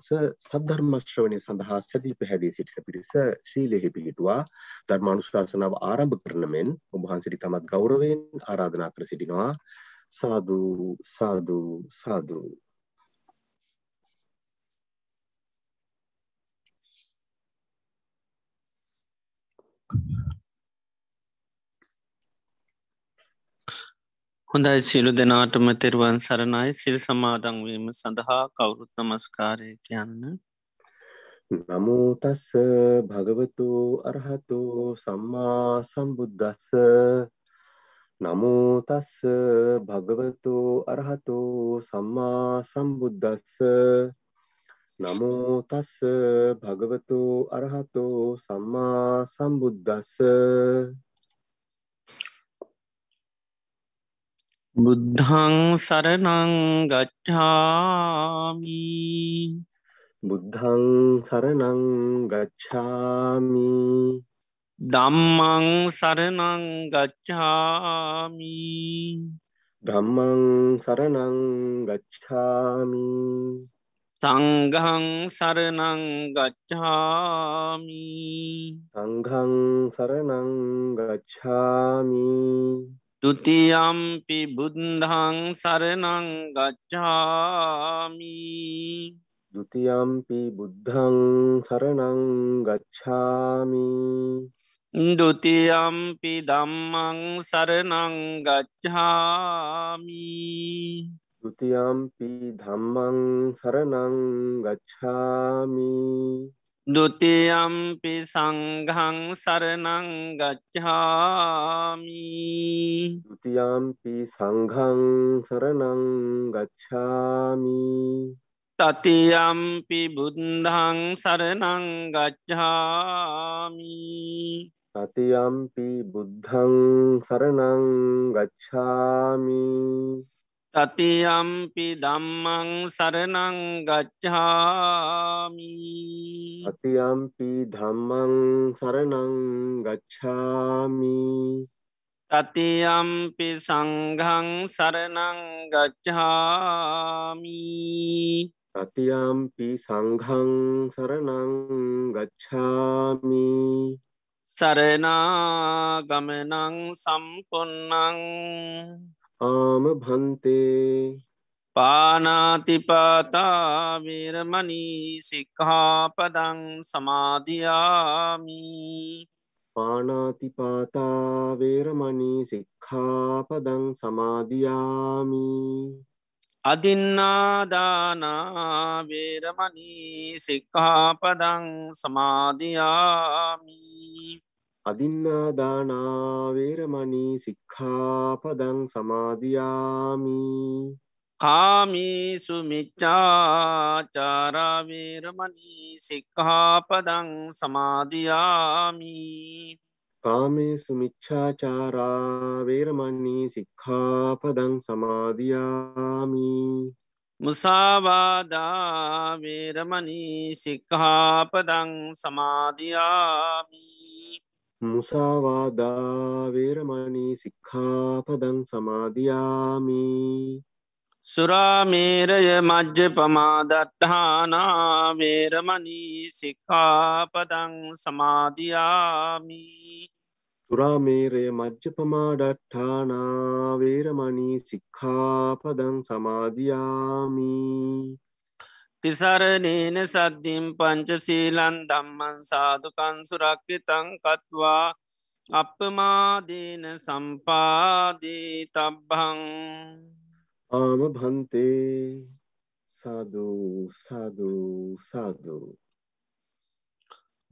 වහන්ස සද්ධර්මශ්‍රවනය සඳහා සැදී පැහැදී සිටින පිරිස ශීලෙහි පිහිටුවා ධර්මානුශාසනාව ආරම්භ කරන මෙන් ඔබහන්සිටි තමත් ගෞරවයෙන් ආරාධනා කර සිටිනවා. සාධූ සාධූ සාධූ හොඳයි සිලු දෙනාටම තෙරුවන් සරණයි. සිල් සමාදංවීම සඳහා කවුරුත් නමස්කාරය කියන්න. නමුතස්ස භගවතු අරහතු සම්මා සම්බුද්ධස්ස නමුතස්ස භගවතු අරහතු සම්මා සම්බුද්ධස්ස නමුතස්ස භගවතු අරහතු සම්මා සම්බුද්ධස්ස බුද්ධං සරනං ගච්ඡාමි. බුද්ධං සරනං ගච්ඡාමි. දම්මං සරනං ගච්ඡාමි. ධම්මං සරනං ගච්ඡාමි. සංඝං සරනං ගච්ඡාමි. සංඝං සරනං ගච්ඡාමි තුතියම්පි බුද්ධං සරණං ගච්ඡාමි දුතියම්පි බුද්ධං සරණං ගච්ඡාමි දුතියම්පි දම්මං සරණං ගච්ඡාමි දුතියම්පි ධම්මං සරණං ගච්ඡාමි දුතියම්පි සංගං සරණං ගච්ඡාමි। දුතියම්පි සංගං සරණං ගච්ඡාමි। තතියම්පි බුද්ධං සරණං ගච්ඡාමි। තතියම්පි බුද්ධං සරණං ගච්ඡාමි। තතියම්පි දම්මං සරණං ගච්ඡාමි. අතියම්පි ධම්මං සරණං ගච්ඡාමි. තතියම්පි සංඝං සරණං ගච්ඡාමි. තතියම්පි සංඝං සරණං ගච්ඡාමි. සරණාගමනං සම්පන්නං. ආම භන්තේ පානාතිපාතාවේරමනී සික්හාපදං සමාධයාමි පානාතිපාතා වේරමණී සික්ඛාපදං සමාදියාමි අදින්නාදානාවේරමනී සික්හාපදං සමාධයාමි අදින්නාදානා වේරමණී සික්ඛාපදං සමාදියාමි. කාමීසු මිච්චාචාරාවේරමනී සික්හාපදං සමාධයාමි කාමේසු මිච්ඡාචාරා වේරමණී සික්ඛාපදං සමාදියාමි. මුසාවාදාවේරමනී සික්හාපදං සමාධයාමි මුසාවාදා වේරමණී සික්ඛාපදං සමාදියාමි. සුරාමේරය මජ්්‍ය පමාදත්හානාවේරමනී සික්කාපදං සමාධයාමි සුරාමේරය මජ්්‍යපමාඩට්ඨානා වේරමණී සික්ඛාපදං සමාදියාමි තිසරනේන සද්ධිම් පංචසීලන් දම්මන් සාධකන් සුරක්්‍යතං කත්වා අපමාදීන සම්පාදී තබ්බං ආම භන්තේ සාධූ සාධූ සාධූ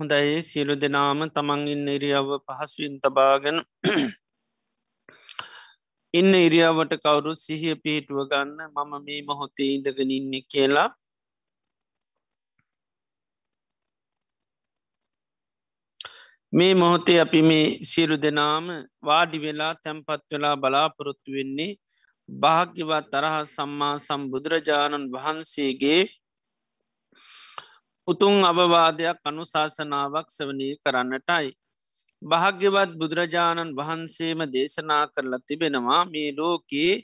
හොඳයි සියලු දෙනාම තමන් ඉන්න ඉරියාව පහසුවෙන් තබාගෙන ඉන්න ඉරියාවට කවුරුත් සිහිය පිහිටුව ගන්න මම මේ මොහොතේ ඉඳගෙන ඉන්න කියලා මේ මොහොතේ අපි මේ සියලු දෙනාම වාඩි වෙලා තැන්පත් වෙලා බලාපොරොත්තු වෙන්නේ භාග්‍යවත් තරහ සම්මා සම්බුදුරජාණන් වහන්සේගේ උතුන් අවවාදයක් අනුශාසනාවක් සවනී කරන්නටයි. භාග්‍යවත් බුදුරජාණන් වහන්සේම දේශනා කරලා තිබෙනවා මේ ලෝකයේ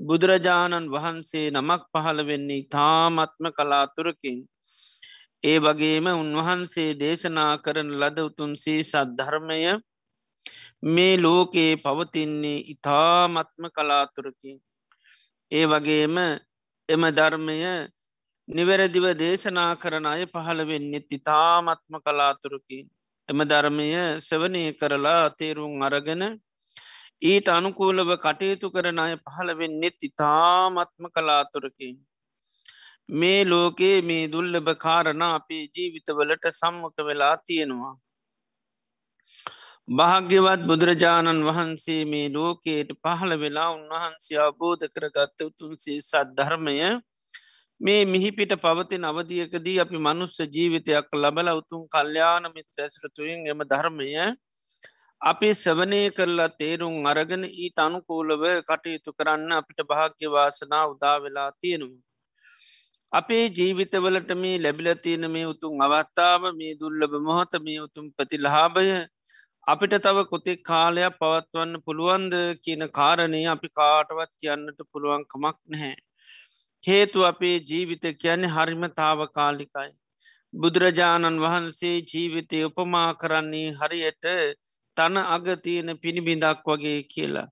බුදුරජාණන් වහන්සේ නමක් පහළ වෙන්නේ තාමත්ම කලාතුරකින්. ඒ වගේම උන්වහන්සේ දේශනා කරන ලද උතුන්සේ සද්ධර්මය මේ ලෝකයේ පවතින්නේ ඉතාමත්ම කලාතුරකින්. ඒ වගේම එම ධර්මය නිවැරදිව දේශනා කරන අය පහළ වෙන්නෙත් ඉතාමත්ම කලාතුරකින්. එම ධර්මය සවනය කරලා තේරුම් අරගෙන ඊට අනුකූලව කටයුතු කරන අය පහළ වෙන්නෙත් ඉතාමත්ම කලාතුරකින්. මේ ලෝකයේ මේ දුල්ලභ කාරණ අපේ ජීවිතවලට සම්මක වෙලා තියෙනවා. භාග්‍යවත් බුදුරජාණන් වහන්සේ මේ ලෝකයට පහළ වෙලා උන්වහන්සේ අබෝධ කරගත්ත උතුන්සේ සද්ධර්මය මේ මිහිපිට පවතින අවධියකදී අපි මනුස්ස ජීවිතයක් ලබල උතුම් කල්්‍යාන මිත්‍ර ඇසරතුයෙන් එම ධර්මය අපි සවනය කරලා තේරුම් අරගෙන ඊට අනුකූලව කටයුතු කරන්න අපිට භාග්‍යවාසනා උදා වෙලා තියෙනවා. අපේ ජීවිතවලට මේ ලැබිලතියන මේ උතුම් අවත්තාව මේ දුල්ලබ මොහොත මේ උතුම් ප්‍රතිලහාභය අපිට තව කොතෙක් කාලයක් පවත්වන්න පුළුවන්ද කියන කාරණය අපි කාටවත් කියන්නට පුළුවන් කමක් නැහැ. හේතු අපේ ජීවිත කියන්නේ හරිම තාවකාලිකයි. බුදුරජාණන් වහන්සේ ජීවිතය උපමා කරන්නේ හරියට තන අගතියන පිණිබිඳක් වගේ කියලා.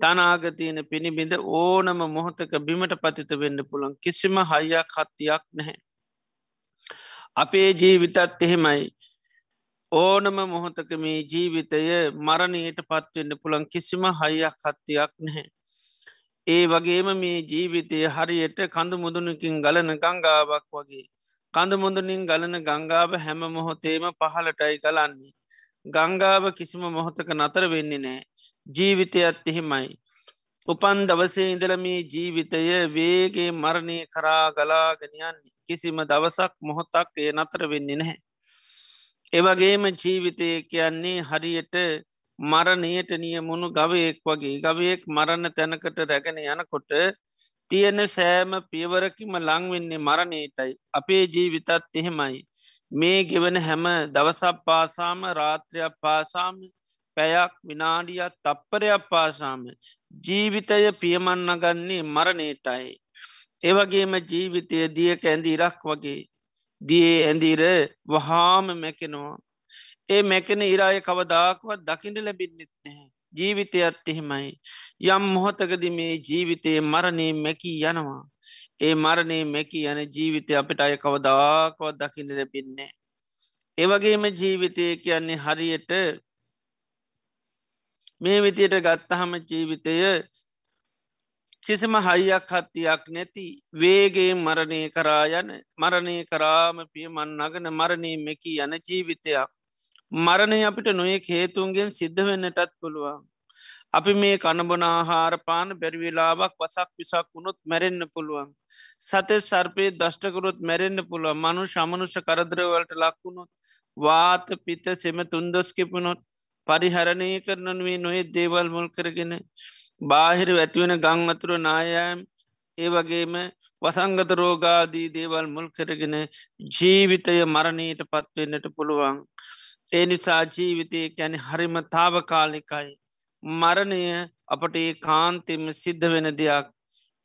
තනාගතියන පිණිබිඳ ඕනම මොහොතක බිමට පතිත වෙන්න පුළන් කිසිම හයියක් හත්තියක් නැහැ. අපේ ජීවිතත් එහෙමයි ඕනම මොහොතක මේ ජීවිතය මරණයට පත්වෙන්න පුළන් කිසිම හයියක් හත්තියක් නැහැ. ඒ වගේම මේ ජීවිතය හරියට කඳු මුදුනකින් ගලන ගංගාවක් වගේ. කඳු මුදුනින් ගලන ගංගාව හැම මොහොතේම පහලටයි ගලන්නේ. ගංගාව කිසිම මොහොතක නතර වෙන්නේ නෑ. ජීවිතයත් එහෙමයි. උපන් දවසේ ඉඳල මේ ජීවිතය වේගේ මරණය කරා ගලාගෙනයන්නේ කිසිම දවසක් මොහොතක් ඒ නතර වෙන්නේ නැහැ. එවගේම ජීවිතය කියන්නේ හරියට මරණයට නියමුණු ගවයෙක් වගේ ගවයෙක් මරණ තැනකට රැගෙන යනකොට තියෙන සෑම පියවරකිම ලංවෙන්නේ මරණයටයි අපේ ජීවිතත් එහෙමයි මේ ගෙවන හැම දවසක් පාසාම රාත්‍රයක් පාසාම පැයක් විනාඩියත් තප්පරයක් පාසාම ජීවිතය පියමන්න ගන්නේ මරණයටයි. ඒවගේම ජීවිතය දියක ඇඳ ඉරක් වගේ දිය ඇඳීර වහාම මැකෙනවා. ඒ මැකෙන ඉරාය කවදාක්වත් දකිට ලැබින්නෙත් නැහැ. ජීවිතයත් එහෙමයි. යම් මොහොතකද මේ ජීවිතයේ මරණය මැකී යනවා. ඒ මරණය මැකී යන ජීවිතය අපිට අය කවදාක්වත් දකින්න ලැබින්නේ. ඒවගේම ජීවිතය කියන්නේ හරියට මේ විතියට ගත්තහම ජීවිතය කිසිම හයියක් හත්තියක් නැති වේගේ මරණය කරා යන මරණය කරාම පියමන් නගන මරණය මෙකි යන ජීවිතයක්. මරණය අපිට නොයෙක් හේතුන්ගෙන් සිද්ධ වෙන්නටත් පුළුවන්. අපි මේ කණබනාහාරපාන බැරිවෙලාවක් වසක් විසක් වුණොත් මැරෙන්න්න පුළුවන්. සතේ සර්පය දෂ්ටකරුත් මැරෙන්න්න පුළුව මනු ශමනුෂ කරදරවලට ලක්වුණොත් වාත පිත සෙම තුන්දොස් කිපුණොත් පරිහරණය කරනනුවේ නොේ දේවල් මුල් කරගෙන බාහිර ඇතිවෙන ගං අතුර නායෑම් ඒ වගේම වසංගත රෝගාදී දේවල් මුල් කරගෙන ජීවිතය මරණයට පත්වෙන්නට පුළුවන්. ඒ නිසා ජීවිතය ගැන හරිම තාවකාලිකයි. මරණය අපට ඒ කාන්තෙම සිද්ධ වෙන දෙයක්.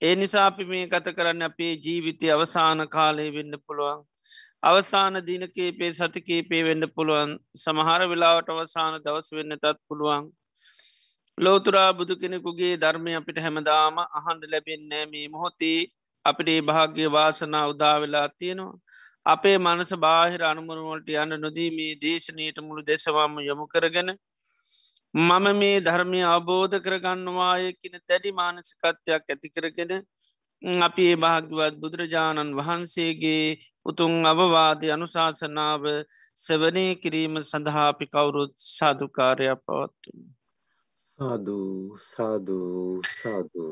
ඒ නිසා අපි මේ ගත කරන්න අපේ ජීවිතය අවසාන කාලය වෙන්න පුළුවන්. අවසාන දිනකේපේ සතිකේපේ වෙන්න පුළුවන් සමහර වෙලාවට අවසාන දවස් වෙන්නටත් පුළුවන්. ලෝතුරා බුදු කෙනෙකුගේ ධර්මය අපිට හැමදාම අහන්ඩ ලැබෙන්නෑ මේ මොහොතේ අපිට ඒ භාග්‍ය වාසනා උදා වෙලා තියෙනවා. අපේ මනස බාහිර අනුමරුවලට යන්න නොදී මේ දේශනයට මුළු දෙසවාම යොමු කරගෙන මම මේ ධර්මය අවබෝධ කරගන්නවාය කියන තැඩි මානසිකත්වයක් ඇති කරගෙන අපි ඒ භාග්‍යවත් බුදුරජාණන් වහන්සේගේ උතුන් අවවාදය අනුශාසනාව සවනය කිරීම සඳහා අපි කවුරුත් සාධකාරයක් පවත්තුම. සාදු සාදු සාදු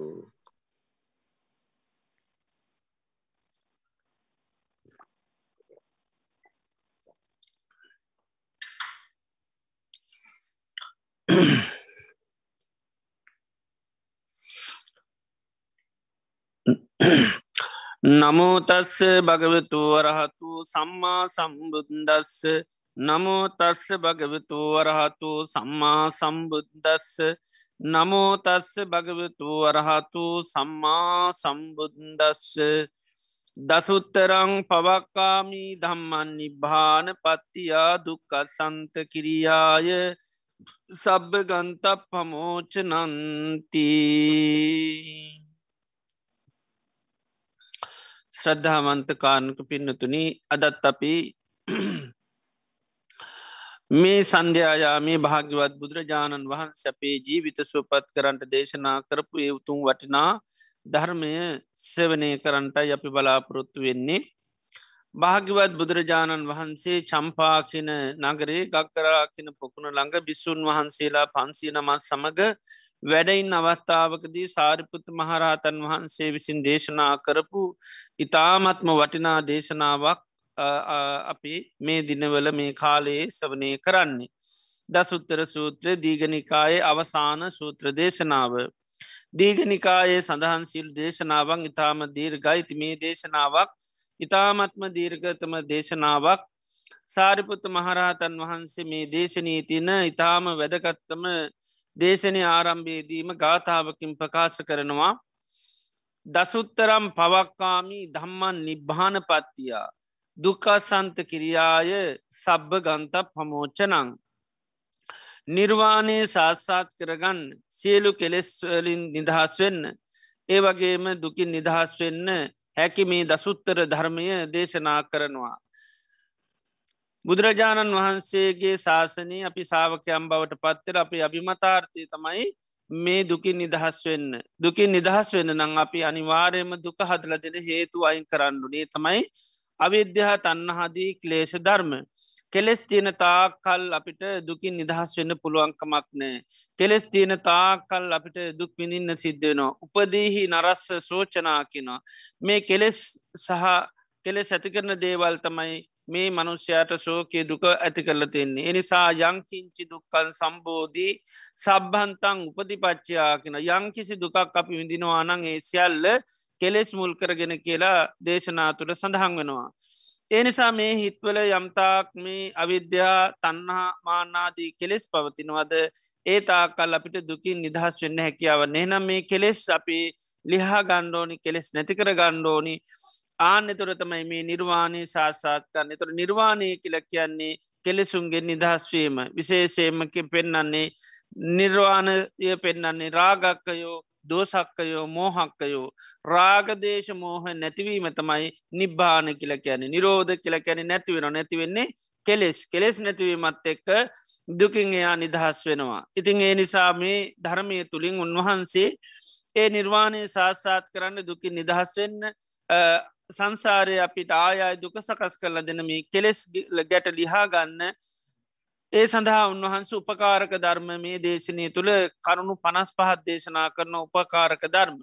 නමෝතස්ස භගවතු වරහතු සම්මා සම්බුන්දස්ස නමෝ තස්ස භගවතු වරහතු සම්මා සම්බුද්දස්ස. නමෝතස්ස භගවතු වරහතු සම්මා සම්බුද්දස්ස. දසුත්තරං පවක්කාමී ධම්මන් නිබ්භාන පත්තියා දුක්ක සන්ත කිරියාය සබ්බ ගන්තප පමෝච නන්ති ශ්‍රද්ධාවන්ත කාරණක පින්නතුනි අදත් අපි මේ සන්ධ්‍යයාමේ භාග්‍යවත් බුදුරජාණන් වහන්ස අපේ ජීවිත සුවපත් කරන්ට දේශනා කරපු ඒ උතුම් වටිනා ධර්මය සෙවනය කරන්ටයි අපි බලාපොරොත්තු වෙන්නේ. භාග්‍යවත් බුදුරජාණන් වහන්සේ චම්පාකින නගරේ ගක්කරාකින පොකුණ ළඟ බිස්සුන් වහන්සේලා පන්සිය නමත් සමඟ වැඩයින් අවස්ථාවකදී සාරිපුත් මහරහතන් වහන්සේ විසින් දේශනා කරපු ඉතාමත්ම වටිනා දේශනාවක් අපි මේ දිනවල මේ කාලයේ සවනය කරන්නේ. දසුත්තර සූත්‍ර දීගනිකායේ අවසාන සූත්‍ර දේශනාව. දීගනිකායේ සඳහන් සිල් දේශනාවන් ඉතාම දීර් ගයිති මේ දේශනාවක් ඉතාමත්ම දීර්ගතම දේශනාවක්. සාරිපුත්ත මහරහතන් වහන්සේ මේ දේශනීතින ඉතාම වැදගත්තම දේශනය ආරම්භයේදීම ගාථාවකින් ප්‍රකාශ කරනවා. දසුත්තරම් පවක්කාමී ධම්මන් නිබ්භාන පත්තියා දුකසන්ත කිරියාය සබ්බ ගන්ත පමෝචනං නිර්වාණය සාත්සාත් කරගන්න සියලු කෙලෙස්වලින් නිදහස් වෙන්න ඒ වගේම දුකින් නිදහස් වෙන්න හැකි මේ දසුත්තර ධර්මය දේශනා කරනවා. බුදුරජාණන් වහන්සේගේ ශාසනය අපි සාාවකයම් බවට පත්තර අපි අභිමතාර්ථය තමයි මේ දුකින් නිදහස් වෙන්න. දුකින් නිදහස් වෙන්න නං අපි අනිවාරයම දුක හදල දෙන හේතු අයින් කරන්නුනේ තමයි අවිද්‍යා තන්නහදී ක්ලේෂ ධර්ම. කෙලෙස් තියෙන තාකල් අපිට දුකින් නිදහස් වෙන්න පුළුවන්කමක් නෑ. කෙලෙස් තියෙන තාකල් අපිට දුක් පිඳින්න සිද්ධයනවා. උපදීහි නරස්ස සෝචනා කිනවා. මේ කෙලෙස් සහ කෙලෙස් ඇති කරන දේවල් තමයි මේ මනුෂ්‍යයට ශෝකය දුක ඇති කරල තින්නේ. එනිසා යංකින්චි දුක්කල් සම්බෝධී සබ්හන්තං උපතිපච්චයා කියෙන යංකිසි දුකක් අපි විඳිනවා නං ඒ සියල්ල කෙලෙස් මුල් කරගෙන කියලා දේශනාතුට සඳහන් වෙනවා. ඒ නිසා මේ හිත්වල යම්තාක් මේ අවිද්‍යා තන්නහා මානාදී කෙලෙස් පවතිනවද? ඒ තාකල් අපිට දුකින් නිදහස් වෙන්න හැකියාව එහනම් මේ කෙලෙස් අපි ලිහා ගණ්ඩෝනි කෙලෙස් නැතිකර ගණ්ඩෝනි ආන එතුරතමයි මේ නිර්වාණය සාසාත් කරන්න. තුර නිර්වාණය කියල කියන්නේ කෙලෙසුන්ගේ නිදහස්වීම විශේෂයමකින් පෙන්නන්නේ නිර්වාණය පෙන්නන්නේ රාගක්කයෝ දෝසක්කයෝ මෝහක්කයෝ රාගදේශ මෝහ නැතිවීම තමයි නිබ්භාන කියල කියන නිරෝධ කියල කැන නැතිවෙන නැතිවෙන්නේ කෙලෙස්. කෙලෙස් නැතිවීමත් එක්ක දුකින් එයා නිදහස් වෙනවා. ඉතින් ඒ නිසා මේ ධර්මය තුළින් උන්වහන්සේ ඒ නිර්වාණය සාත්සාත් කරන්න දුකින් නිදහස් වෙන්න සංසාරය අපිට ආයයි දුක සකස් කරල දෙනම කෙලෙස් ගැට ලිහා ගන්න ඒ සඳහා උන්වහන්ස උපකාරක ධර්ම මේ දේශනය තුළ කරුණු පනස් පහත් දේශනා කරන උපකාරක ධර්ම.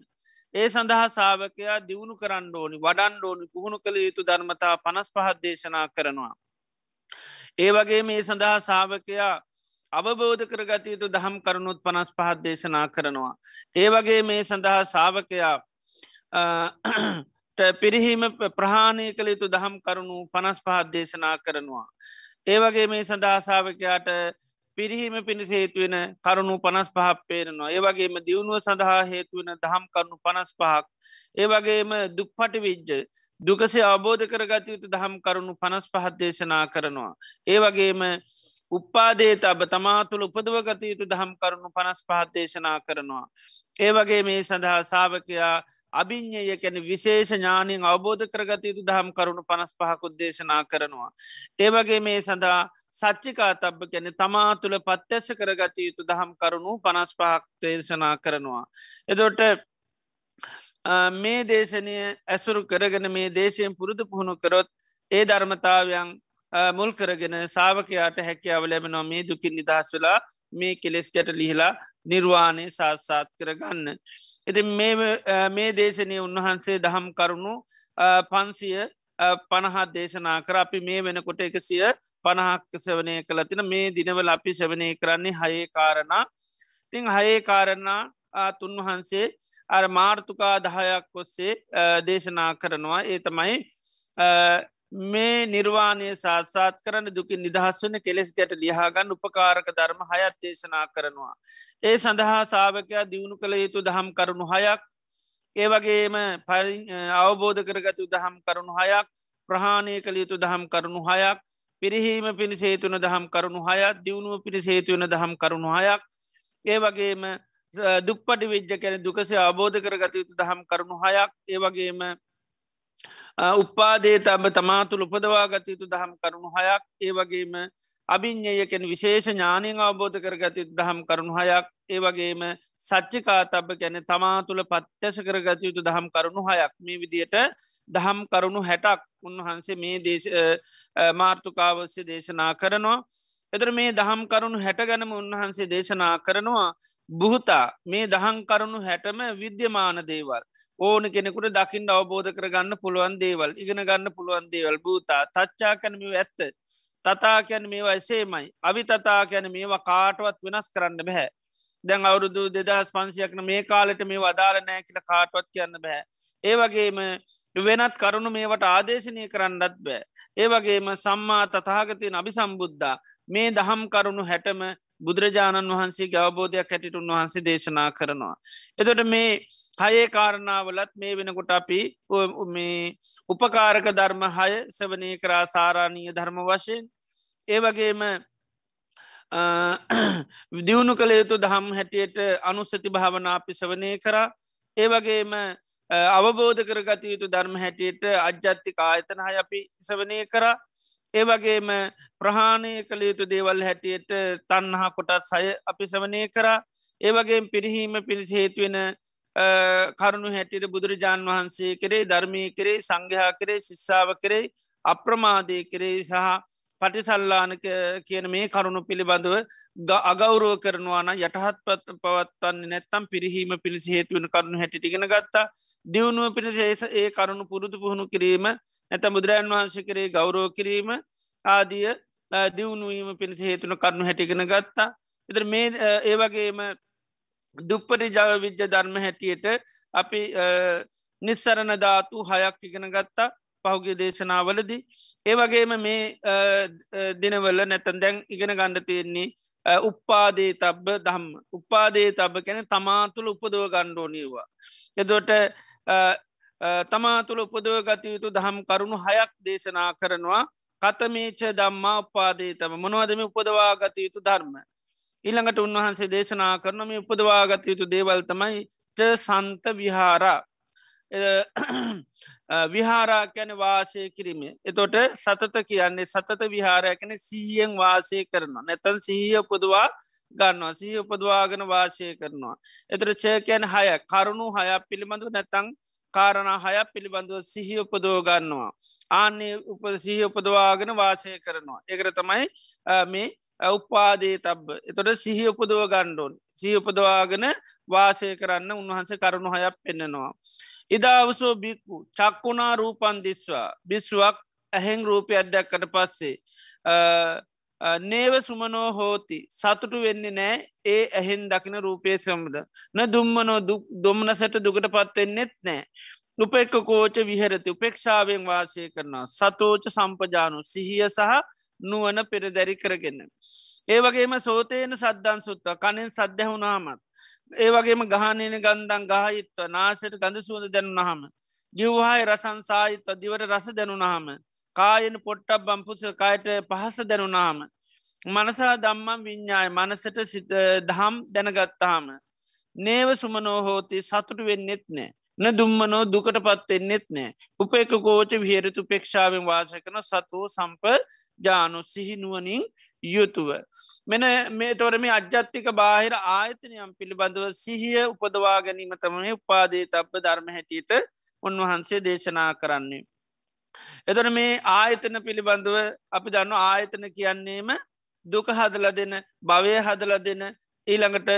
ඒ සඳහා සාාවකයා දියුණු කරන්න ඕනි වඩන් ඕනි පුහුණු කළ යුතු ධර්මතා පනස් පහත් දේශනා කරනවා. ඒ වගේ මේ සඳහා සාාවකයා අවබෝධ කරගත යුතු දහම් කරුණුත් පනස් පහත් දේශනා කරනවා. ඒ වගේ මේ සඳහා සාාවකයා පිරිහීම ප්‍රහාණය කළ යුතු දහම් කරුණු පනස් පහත් දේශනා කරනවා. ඒවගේ මේ සඳහාසාාවකයාට පිරිහීම පිණිස හේතුවෙන කරුණු පනස් පහක් පේරනවා ඒවගේම දියුණුව සඳහා හේතුවෙන දහම් කරුණු පනස් පහක් ඒවගේම දුක්පටි විජ්ජ දුකසේ අවබෝධ කරගත යුතු දහම් කරුණු පනස් පහත් දේශනා කරනවා. ඒවගේම උපාදේ අබ තමා තුළ උපදවගත යුතු දහම් කරුණු පනස් පහත් දේශනා කරනවා. ඒවගේ මේ සඳහා සාාවකයා අභිං්ඥය කැන විශේෂ ඥානයෙන් අවබෝධ කරගත යුතු දහම් කරුණු පනස් පහකුත් දේශනා කරනවා. ඒවගේ මේ සඳහා සච්චිකා තබ්බ කැනෙ තමා තුළ පත්්‍යශ කරගත යුතු දහම් කරුණු පනස් පහක් දේශනා කරනවා. එදොට මේ දේශනය ඇසුරු කරගෙන මේ දේශයෙන් පුරුදු පුහුණු කරොත් ඒ ධර්මතාවයන් මුල් කරගෙන සාාවකයාට හැකියාව ලැබෙනවා මේ දුකින් නිදහස් වෙලා මේ කෙලෙස් ගැට ලිහිලා නිර්වාණය සාත්සාත් කරගන්න. ඉති මේ දේශනය උන්වහන්සේ දහම් කරුණු පන්සිය පණහත් දේශනා කර අපි මේ වෙනකොට එකසිය පණහක් සවනය කළතින මේ දිනවල අපි සවනය කරන්නේ හයේ කාරණා තිං හයේ කාරණා තුන්වහන්සේ අර මාර්තුකා දහයක් ඔස්සේ දේශනා කරනවා ඒ තමයි මේ නිර්වාණය සාත්සාත් කරන දුකින් නිදහස් වන කෙලෙස් ගැට ලියහාගන්න උපකාරක ධර්ම හයත් දේශනා කරනවා. ඒ සඳහා සාාවකයා දියුණු කළ යුතු දහම් කරුණු හයක් ඒ වගේම අවබෝධ කරගතු දහම් කරුණු හයක් ප්‍රහාණය කළ යුතු දහම් කරුණු හයක් පිරිහීම පිණිසේතුන දහම් කරුණු හයත් දියුණුව පිණිසේතුවන දහම් කරුණු හයක් ඒ වගේම දුක්පටි විද්‍ය කැන දුකසේ අබෝධ කරගත යුතු දහම් කරුණු හයක් ඒ වගේම උපාදේ තබ තමා තුළ උපදවා ගත යුතු දහම් කරුණු හයක්. ඒ වගේම අභිං්ඥයකෙන් විශේෂ ඥානයෙන් අවබෝධ කරගත යුතු දහම් කරුණු හයක්. ඒ වගේම සච්චිකා තබ ගැන තමා තුළ පත්්‍යශ කරගත යුතු දහම් කරුණු හයක්. මේ විදියට දහම් කරුණු හැටක් උන්වහන්සේ මේ දේශ මාර්ථකාවස්්‍ය දේශනා කරනවා. එතර මේ දහම් කරුණු හැට ගැනම උන්වහන්සේ දේශනා කරනවා බුහතා මේ දහං කරුණු හැටම විද්‍යමාන දේවල්. ඕන කෙනෙකුට දකිින් අවබෝධ කරගන්න පුළුවන් දේවල් ඉගෙන ගන්න පුළුවන් දේවල්. භූතා තච්චා කැනම ඇත්ත. තතා කැන මේවා එසේමයි. අවි තතා කැන මේවා කාටවත් වෙනස් කරන්න බැහැ දැන් අවුරුදු දෙදස් පන්සියක්න මේ කාලට මේ වදාල නෑ කියල කාටවත් කියන්න බැහැ ඒවගේම වෙනත් කරුණු මේවට ආදේශනය කරන්නත් බෑ. ඒවගේම සම්මා තතාගතයෙන් අභි සම්බුද්ධා මේ දහම් කරුණු හැටම බුදුරජාණන් වහන්සේ අවබෝධයක් හැටිට උන්වහන්සේ දේශනා කරනවා. එතොට මේ හයේ කාරණාවලත් මේ වෙනකොට අපි මේ උපකාරක ධර්ම හය සවනය කරා සාරාණීය ධර්ම වශයෙන්. ඒ වගේම දියුණු කළ යුතු දහම් හැටියට අනුස්සති භාවනා අපි සවනය කරා. ඒ වගේම අවබෝධ කරගත යුතු ධර්ම හැටියට අජ්ජත්තික ආයතන හය අපි සවනය කර. ඒ වගේම ප්‍රහාණය කළ යුතු දේවල් හැටියට තන්නහා කොටත් සය අපි සවනය කර. ඒ වගේ පිරිහීම පිරිසි හේතුවෙන කරුණු හැටියට බුදුරජාණන් වහන්සේ කරේ ධර්මය කරේ සංඝයා කරේ ශිස්සාාව කරේ අප්‍රමාදය කරේ සහ පටිසල්ලාන කියන මේ කරුණු පිළිබඳව අගෞරුව කරනවාන යටහත් පත් පවත්වන්නේ නැත්තම් පිරිහීම පිණිසි හේතුවන කරුණු හැටිගෙන ගත්තා. දියුණුව පිණිස ඒ කරුණු පුරුදු පුහුණු කිරීම නැත බුදුරජන් වහන්ස කරේ ගෞරෝ කිරීම ආදිය දියුණුවීම පිණිසි හේතුන කරුණු හැටිගෙන ගත්තා. එතර මේ ඒවගේම දුප්පටි ජව විද්‍ය ධර්ම හැටියට අපි නිස්සරණ ධාතු හයක් ඉගෙන ගත්තා. පහුගේ දේශනාවලද. ඒ වගේම මේ දිනවල නැතන් දැන් ඉගෙන ගණ්ඩ තියෙන්නේ උපාදේ තබ්බ දහම් උපාදේ තබ කැන තමාතුළ උපදව ගණ්ඩෝනීවා එදොට තමා තුළ උපදව ගතයුතු දහම් කරුණු හයක් දේශනා කරනවා. කතමේච දම්මා උපාදේ තම මොනවදම උපදවා ගතයුතු ධර්ම? ඊළඟට උන්වහන්සේ දේශනා කරනම උපදවා ගතයුතු දේවල් තමයි ච සන්ත විහාරා. විහාරා කැන වාසය කිරීම එතොට සතත කියන්නේ සතත විහාරයකැන සීයෙන් වාසය කරනවා නැතන් සීහ පුදවා ගන්නවා සී උපදවාගෙන වාසය කරනවා. එතර චයකයන් හය කරුණු හයක් පිළිබඳව නැතං කාරණ හයක් පිළිබඳව සිහි උපදෝ ගන්නවා. ආන්නේ උප සිහි උපදවාගෙන වාසය කරනවා. ඒකර තමයි මේ උපාදේ තබ එතොට සිහි උපදුව ගණ්ඩෝන් සී උපදවාගෙන වාසය කරන්න උන්වහන්සේ කරුණු හයක් පෙන්න්නනවා. ඉදාවසෝ බික්කු චක්කුණා රූපන් දිස්වා. බිස්ුවක් ඇහෙන් රූපය අධ්‍යක්කට පස්සේ නේව සුමනෝ හෝති. සතුටු වෙන්නේ නෑ ඒ ඇහෙන් දකින රූපය සම්බද න දුම්මනෝ දුම්නසට දුකට පත්වෙන්නෙත් නෑ. උපෙක්ක කෝච විහරති. උපේක්ෂාවෙන් වාසය කරනවා. සතෝච සම්පජානු. සිහිය සහ නුවන පෙරදැරි කරගන්න. ඒ වගේම සෝතයන සද්ධන් සුත්ව. කනෙන් සද්ධහුණාමත් ඒ වගේම ගහනන ගන්දන් ගහහිත්ව නාසට ගඳ සුවඳ දැනුනහම. ගිව්හායි රසන්සාහිත්ව දිවට රස දැනුනහම. කායන පොට්ටක් බම්පුස කායට පහස දැනුනාම. මනසා දම්මම් විඤ්ඥාය මනසට දහම් දැනගත්තාම. නේව සුමනෝහෝති සතුට වෙන්නෙත් නෑ. න දුම්මනෝ දුකට පත්වෙන්නෙත් නෑ. උපේක කෝච විහරතු පේක්ෂාවෙන් වාසකන සතුව සම්ප ජානු සිහිනුවනින් යුතුව. මෙන මේ තොර මේ අජ්‍යත්තික බාහිර ආයතනයම් පිළිබඳව සිහිය උපදවා ගැනීම තමයි උපාදේ තබ්බ ධර්ම හැටියට උන්වහන්සේ දේශනා කරන්නේ. එතොන මේ ආයතන පිළිබඳව අපි දන්න ආයතන කියන්නේම දුක හදල දෙන භවය හදල දෙන ඊළඟට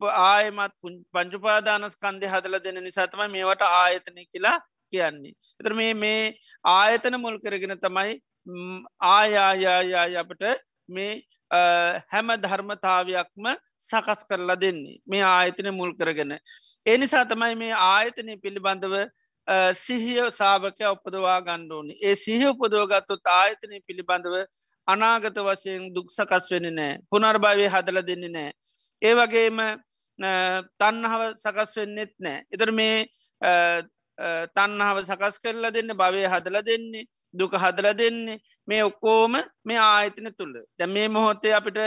ආයමත් පංචුපාදානස්කන්දය හදල දෙන නිසාතම මේවට ආයතනය කියලා කියන්නේ. එතර මේ මේ ආයතන මුල් කරගෙන තමයි ආයායායා අපට මේ හැම ධර්මතාවයක්ම සකස් කරලා දෙන්නේ. මේ ආයතන මුල් කරගෙන. එනිසා තමයි මේ ආයතනය පිළිබඳව සිහිය සාභකය උපදවා ගණ්ඩෝනි ඒ සිහ උපදෝගත්තුත් ආයතනය පිළිබඳව අනාගත වශයෙන් දුක් සකස් වෙන නෑ. පුනර්භාවය හදල දෙන්නේ නෑ. ඒ වගේම තන්නහාව සකස් වෙන්නෙත් නෑ. එතර මේ තන්නහාව සකස් කරලා දෙන්න භවය හදල දෙන්නේ දුක හදල දෙන්නේ මේ ඔක්කෝම මේ ආයතන තුළ දැ මේ මොහොත්තේ අපිට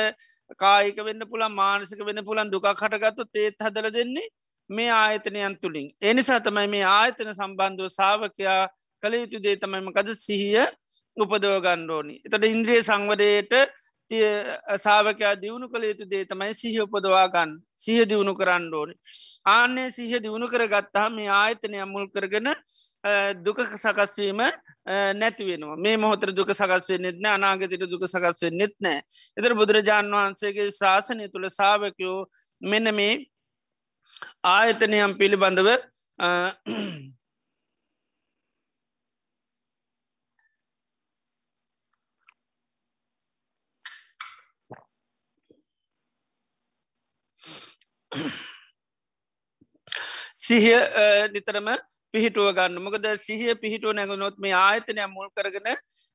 කායික වෙන්න පුළන් මානසික වෙන්න පුළන් දුකක් හටගත්තු තේත් හදල දෙන්නේ මේ ආයතනයන් තුළින් එනිසා තමයි මේ ආයතන සම්බන්ධව සාාවකයා කළ යුතු දේ තමයිම කද සිහිය උපදව ගණ්ඩෝනි එතට ඉන්ද්‍රිය සංවරයට සාාවකයා දියුණු කළ යුතු දේ තමයි සිහ උපදවාගන්න සිහ දියුණු කරන්න ඕනි. ආන්නේ සිහ දියුණු කර ගත්තා මේ ආයතනය මුල් කරගෙන දුක සකස්වීම නැතිවෙනවා මේ මොහොතර දුක සකස්වේ නෙත්න අනාගතයට දුක සකස්වේ නෙත් නෑ එතර බුදුරජාණන් වහන්සේගේ ශාසනය තුළ සාාවකයෝ මෙන්න මේ ආයතනයම් පිළිබඳව සිහිය නිතරම පිහිටුව ගන්න. මොකද සිහිය පිහිටුව නැගනොත් මේ ආයතනය මුල් කරගෙන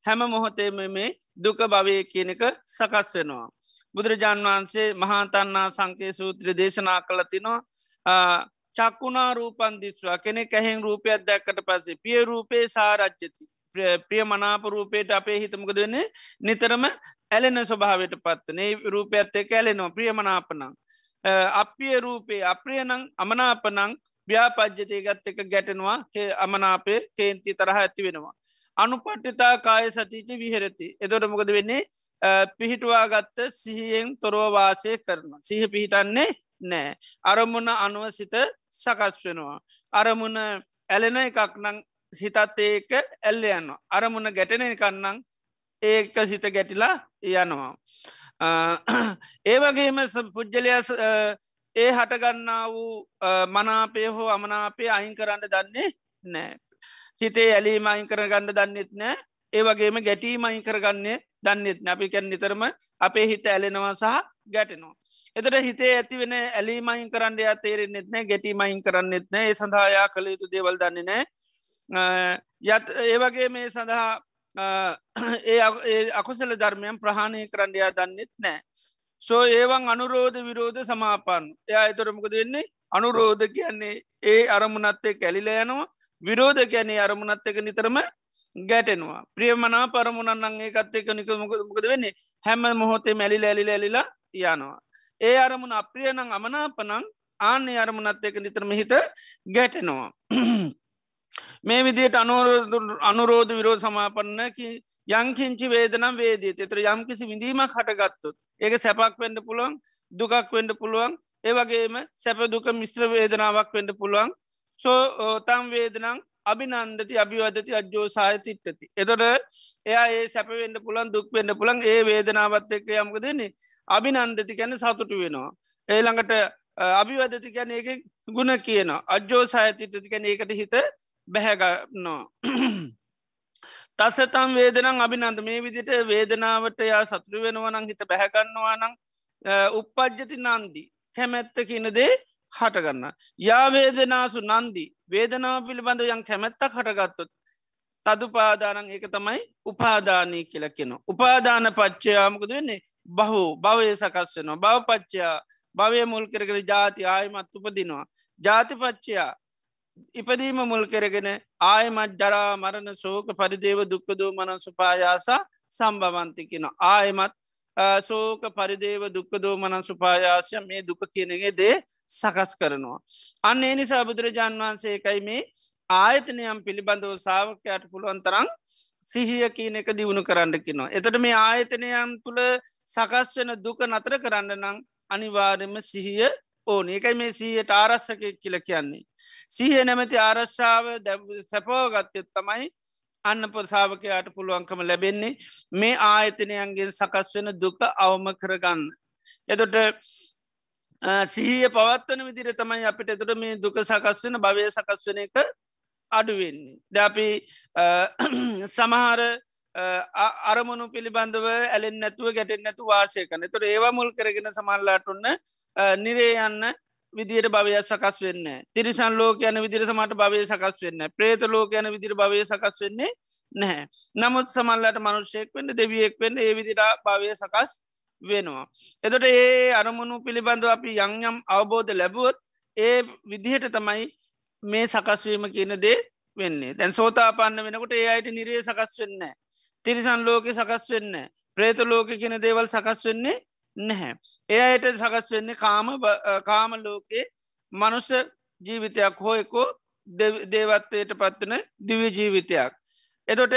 හැම මොහොතේම මේ දුක භවය කියන එක සකස් වෙනවා. බුදුරජාන් වහන්සේ මහාතන්නා සංකේ සූත්‍ර දේශනා කළ තිනවා චක්කුණා රූපන් දිස්වා. කෙනෙ කැහෙන් රූපයක් දැක්කට පස්සේ පිය රූපේ සාරච්චති ප්‍රිය මනාප රූපයට අපේ හිතමකද වෙන්නේ? නිතරම ඇලෙන ස්වභාවට පත්වනේ රූපයත් එක ඇලෙනවා. ප්‍රියමනාපනං අපිය රූපේ අප්‍රියනං අමනාපනං ව්‍යාපජ්ජතය ගත් එක ගැටෙනවා අමනාපේ කේන්ති තරහ ඇති වෙනවා. අනුපට්ටිතා කාය සතිච විහරති. එතොට මොකද වෙන්නේ? පිහිටවා ගත්ත සිහියෙන් තොරෝවාසය කරන සිහ පිහිටන්නේ නෑ අරමුණ අනුව සිත සකස් වෙනවා. අරමුණ ඇලෙන එකක් නං සිතත් ඒක ඇල්ල යන්න අරමුණ ගැටෙන කන්නං ඒක සිත ගැටිලා යනවා. ඒ වගේම පුද්ගලයස් ඒ හටගන්නා වූ මනාපය හෝ අමනාපය අයින් කරන්න දන්නේ නෑ. හිතේ ඇලීම අයින් කර ගන්න දන්නෙත් නෑ. ඒ වගේම ගැටීම අයින් කරගන්නේ දන්නෙත් නැපි කැන් නිතරම අපේ හිත ඇලෙනවා සහ ගැටනවා. එතට හිතේ ඇති වෙන ඇලීමයින් කරන්න යා තේරෙන්න්නෙත් නෑ ගැටීමයින් කරන්නෙත් නෑ. ඒ සඳහායා කළ යුතු දේවල් දන්නේ නෑ. යත් ඒවගේ මේ සඳහා ඒ අකුසල ධර්මයන් ප්‍රහණය කරන්නයා දන්නෙත් නෑ. සෝ ඒවන් අනුරෝධ විරෝධ සමාපන් එයා එතොරමකද වෙන්නේ අනුරෝධ කියන්නේ ඒ අරමුණත්තේ කැලිල යනවා විරෝධ කියන්නේ අරමුණත් එක නිතරම ගැටෙනවා ප්‍රියමනා පරමුණන් ඒකත් එක නිකමකද වෙන්නේ හැම මොහොතේ මැලි ඇලි ඇලිලා යනවා. ඒ අරමුණ අප්‍රියනං අමනාපනං ආන්නේ අරමුණත් එක නිතරම හිත ගැටෙනවා. මේ විදියට අනුරෝධ විරෝධ සමාපන්නකි යංකිංචි වේදනම් වේදී තෙතර යම්කිසි විඳීමක් හටගත්තුත් ඒක සැපක් වෙන්ඩ පුළුවන් දුකක් වෙන්ඩ පුළුවන්. ඒවගේම සැප දුක මිශ්‍ර වේදනාවක් වෙන්ඩ පුළුවන්. සෝ තම් වේදනං අභිනන්දති අභිවදති අජ්‍යෝ සාහිතිට්ටති. එතොට එයා ඒ සැපවෙන්ඩ පුළන් දුක් වෙන්ඩ පුළන් ඒ වේදනාවත් එක්ක යමක දෙන්නේ අභිනන්දති ගැන සතුටු වෙනවා. ඒළඟට අභිවදති ගැන ඒක ගුණ කියන අජ්‍යෝ සාහිතිටති ගැන ඒකට හිත බැහැගන්නවා. තස්සතම් වේදනම් අභිනන්ද මේ විදිට වේදනාවට යා සතුරු වෙනවනං හිත බැහැගන්නවා නං උපපජ්ජති නන්දි කැමැත්ත කියනදේ හටගන්න. යාවේදනාසු නන්දී වේදනාව පිළිබඳ යන් කැමැත්තක් හටගත්තොත් තදුපාදානන් ඒක තමයි උපාදානී කියලක්කෙන. උපාදාන පච්චයාමකද වෙන්නේ බහු භවය සකස් වෙනවා බවපච්චයා භවය මුල් කරගෙන ජාති ආයමත් උපදිනවා. ජාතිපච්චයා ඉපදීම මුල් කරගෙන ආයමත් ජරා මරණ සෝක පරිදේව දුක්කදූ මන සුපායාසා සම්භවන්තිකෙන ආයමත් සෝක පරිදේව දුක්කදෝ මනන් සුපායාසය මේ දුක කියනගේ දේ සකස් කරනවා. අන්න ඒ නිසා බුදුරජාන් වහන්සේ එකයි මේ ආයතනයම් පිළිබඳව සාාවකයට පුළුවන් තරම් සිහිය කියන එක දියුණු කරන්න කිනවා. එතට මේ ආයතනයම් තුළ සකස් වෙන දුක නතර කරන්න නං අනිවාර්යම සිහිය ඕන ඒකයි මේ සීහයට ආරශ්සක කියල කියන්නේ. සීහ නැමැති ආරශ්ාව සැපෝගත්තයත් තමයි අන්න පොසාාවකයාට පුළුවන්කම ලැබෙන්නේ මේ ආයතනයන්ගේ සකස් වෙන දුක අවම කරගන්න. එතොට සිහිය පවත්වන විදිර තමයි අපිට එතුට මේ දුක සකස් වෙන භවය සකස් වන එක අඩුවෙන්නේ. ද අපි සමහර අරමුණු පිළිබඳව ඇලෙන් නැතුව ගැටෙන් නැතු වාසය කන තුර ඒවා මුල් කරගෙන සමල්ලාට ඔන්න නිරේ යන්න විදියට භවය සකස් වෙන්න තිරිසන් ලෝක යන විදිර සමට භවය සකස් වෙන්න ප්‍රේත ලෝක යන විදිර භවය සකස් වෙන්නේ නැහැ නමුත් සමල්ලට මනුෂ්‍යයෙක් වෙන්න දෙවියෙක් වෙන්න ඒ විදිට භවය සකස් වෙනවා. එතොට ඒ අරමුණු පිළිබඳව අපි යංයම් අවබෝධ ලැබුවොත් ඒ විදිහට තමයි මේ සකස්වීම කියන දේ වෙන්නේ තැන් සෝතාපන්න වෙනකොට ඒ අයට නිරේ සකස් වෙන්න. තිරිසන් ලෝක සකස් වෙන්න. ප්‍රේත ලෝක කියන දේවල් සකස් වෙන්නේ නැහැ. ඒ අයට සකස් වෙන්නේ කාම කාම ලෝකේ මනුස්ස ජීවිතයක් හෝයකෝ දේවත්වයට පත්වන දිවි ජීවිතයක්. එතොට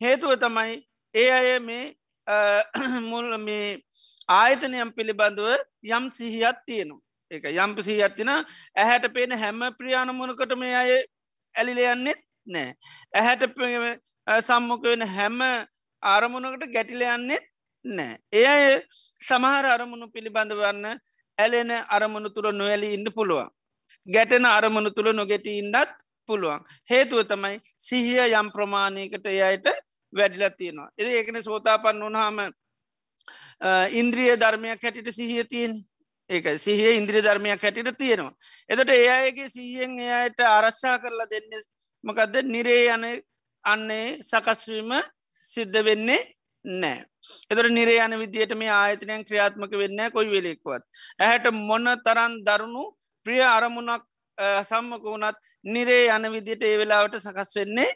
හේතුව තමයි ඒ අය මේ මුල් මේ ආයතනයම් පිළිබඳව යම් සිහියත් තියෙනවා එක යම් සිහියත්තින ඇහැට පේන හැම ප්‍රියාණමුණකට මේ අය ඇලිලයන්නෙත් නෑ ඇහැට සම්මක වෙන හැම ආරමුණකට ගැටිලයන්නෙත් නෑ. ඒ අය සමහර අරමුණු පිළිබඳවන්න ඇලෙන අරමුණු තුළ නොවැලි ඉන්න පුළුවන්. ගැටෙන අරමුණු තුළ නොගෙට ඉන්නත් පුළුවන්. හේතුව තමයි සිහිය යම් ප්‍රමාණයකට එයට වැඩිල තියෙනවා. එ ඒකන සෝතාපන්න වනහම ඉන්ද්‍රිය ධර්මයක් හැටිට සිහිය තියෙන් ඒක සිහිය ඉන්ද්‍රිය ධර්මයක් හැටිට තියෙනවා. එතට ඒ අයගේ සිහියෙන් එයට ආරශ්ා කරලා දෙන්න මකදද? නිරේ යන අන්නේ සකස්වීම සිද්ධ වෙන්නේ නෑ එතට නිරේ යන විදියට මේ ආයතනයන් ක්‍රියාත්මක වෙන්න කොයි වෙලෙක්වත් ඇහැට මොන්න තරන් දරුණු ප්‍රිය අරමුණක් සම්මක වුණත් නිරේ යන විදියට ඒ වෙලාවට සකස් වෙන්නේ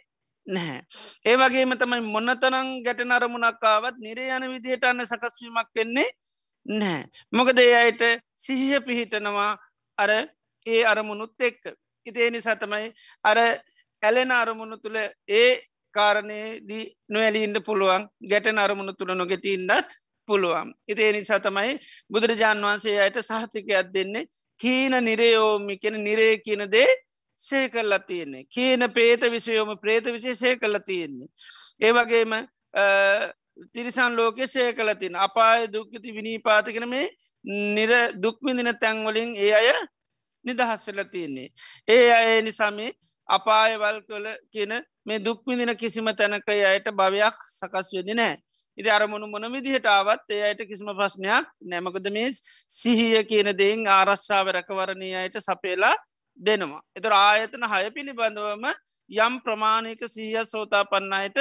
නැහැ. ඒ වගේම තමයි මොන්නතරං ගැට නරමුණක්කාවත් නිරේ යන විදිහට අන්න සකස්වීමක් වෙන්නේ නැහැ. මොකද ඒ අයට සිහිය පිහිටනවා අර ඒ අරමුණුත් එක්ක. ඉතිේ නිසා තමයි අර ඇලෙන අරමුණු තුළ ඒ කාරණයේදී නොවැලීන්ට පුළුවන් ගැට අරමුණු තුළ නොගෙටඉන්නත් පුළුවන්. ඉතිේ නිසා තමයි බුදුරජාණන් වහන්සේ අයට සහතිකයක් දෙන්නේ කීන නිරයෝමි කෙන නිරේ කියන දේ සේ කල්ලා තියෙන්නේ කියන පේත විසයෝම ප්‍රේත විශේ සේ කල්ලා තියෙන්නේ. ඒවගේම තිරිසන් ලෝකෙ සේ කල තින් අපාය දුක්ගති විනීපාතකෙන මේ නිර දුක්මිදින තැන්වලින් ඒ අය නිදහස් වෙල තියෙන්නේ. ඒ අය නිසාමේ අපායවල් කළ කියන මේ දුක්මිදින කිසිම තැනක අයට භවයක් සකස් වෙදි නෑ. ඉති අරමුණු මොන විදිහටාවත් ඒ අයට කිසිම ප්‍රශ්නයක් නැමකද මේ සිහිය කියන දෙයින් ආරශ්ාව රැකවරණය අයට සපේලා දෙනවා. එතර ආයතන හය පිළිබඳවම යම් ප්‍රමාණයක සීහ සෝතා පන්නයට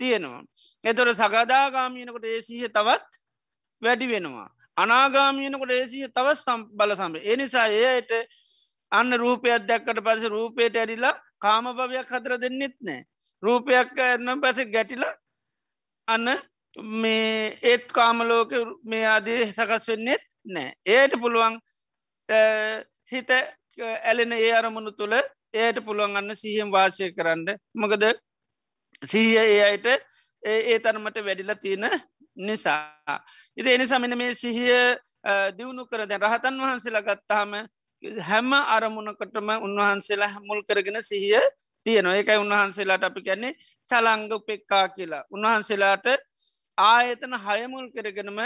තියෙනවා. එතොට සගදාගාමීනකොට ඒසිහ තවත් වැඩි වෙනවා. අනාගාමීනකොට ඒසිහ තවත් සම් බල සම්බ. එනිසා ඒයට අන්න රූපයක් දැක්කට පස රූපයට ඇරිලා කාම භවයක් හතර දෙන්නෙත් නෑ. රූපයක් එන්නම් පැස ගැටිලා අන්න මේ ඒත් කාමලෝක මේ ආදී සකස් වෙන්නෙත් නෑ. ඒයට පුළුවන් හිත ඇලෙන ඒ අරමුණු තුළ එයට පුළුවන් අන්න සිහියම් වාසය කරන්න මකද සීහ ඒ අයට ඒ තරමට වැඩිලා තියෙන නිසා. ඉති එනිසා මෙන මේ සිහිය දියුණු කර දැ රහතන් වහන්සේලා ගත්තාම හැම අරමුණකටම උන්වහන්සේලා මුල් කරගෙන සිහිය තියනවා. ඒකයි උන්වහන්සේලාට අපි කැන්නේ චලංග උපෙක්කා කියලා. උන්වහන්සේලාට ආයතන හයමුල් කරගෙනම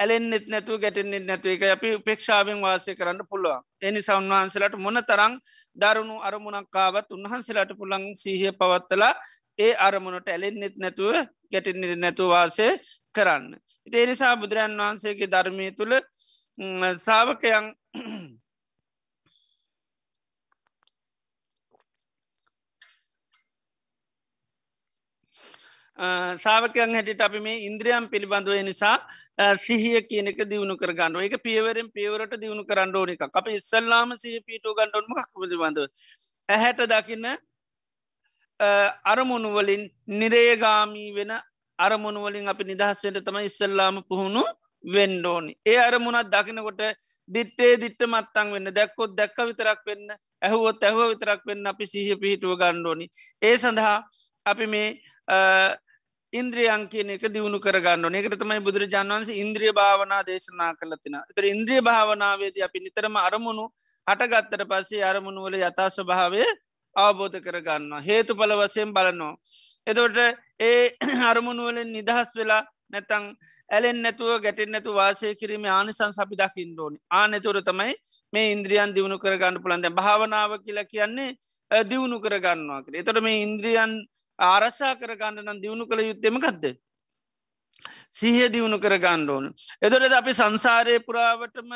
ඇලෙන්න්නෙත් නැතුව ගැටෙන්න්නෙත් නැතුව එක අපි උපේක්ෂාවෙන් වාසය කරන්න පුළුවන්. එනි සවන්වහන්සලට මොන තරං දරුණු අරමුණක්කාවත් උන්වහන්සේලාට පුළන් සීහය පවත්තලා ඒ අරමුණට ඇලෙන්න්නෙත් නැතුව ගැටෙන්නෙ නැතුව වාසය කරන්න. ඒ නිසා බුදුරන් වහන්සේගේ ධර්මය තුළ සාාවකයන් සාාවකයන් හැටිට අපි මේ ඉන්ද්‍රියම් පිළිබඳුව නිසා සිහිය කියනක දියුණු කර ගන්නඩුව එක පියවරෙන් පියවරට දියුණු කරන්න ඕන එක අප ඉස්සල්ලාම සහ පිටු ගණ්ඩොන්ම පිළිබඳව? ඇහැට දකින්න අරමුණුවලින් නිරේගාමී වෙන අරමුණුවලින් අපි නිදහස්වට තම ඉස්සල්ලාම පුහුණු වෙන්ඩෝනි ඒ අරමුණත් දකිනකොට දිට්ටේ දිට්ට මත්තං වෙන්න දැක්කොත් දැක්ක විතරක් වෙන්න ඇහුවොත් ඇහුව විතරක් වෙන්න අපි සිහිය පිහිටුව ගණ්ඩෝනි ඒ සඳහා අපි මේ ඉන්ද්‍රියන් කියන එක දියුණු කරගන්න එකට තමයි බුදුරජාන් වන්සේ ඉන්ද්‍රිය භාවනා දේශනා කලතින තර ඉන්ද්‍රිය භාවනාවේද අපි නිතරම අරමුණු හටගත්තර පස්සේ අරමුණු වල යථස්ව භාවය අවබෝධ කරගන්න හේතු පල වසයෙන් බලනවා. එතොට ඒ අරමුණුවලින් නිදහස් වෙලා නැතං ඇලෙන් නැතුව ගැටෙන් නැතු වාසය කිරීම ආනිසන් සපි දකිින් ඕනි. ආනෙතුර තමයි මේ ඉන්ද්‍රියන් දියුණු කරගන්න පුළන්ද භාවනාව කියලා කියන්නේ දියුණු කරගන්නවා එතොට මේ ඉන්ද්‍රියන් ආරශ්ා කරගන්න නම් දියුණු කළ යුත්තෙමකක්ද. සිහ දියුණු කර ගණ්ඩෝන. එදොරද අපි සංසාරය පුරාවටම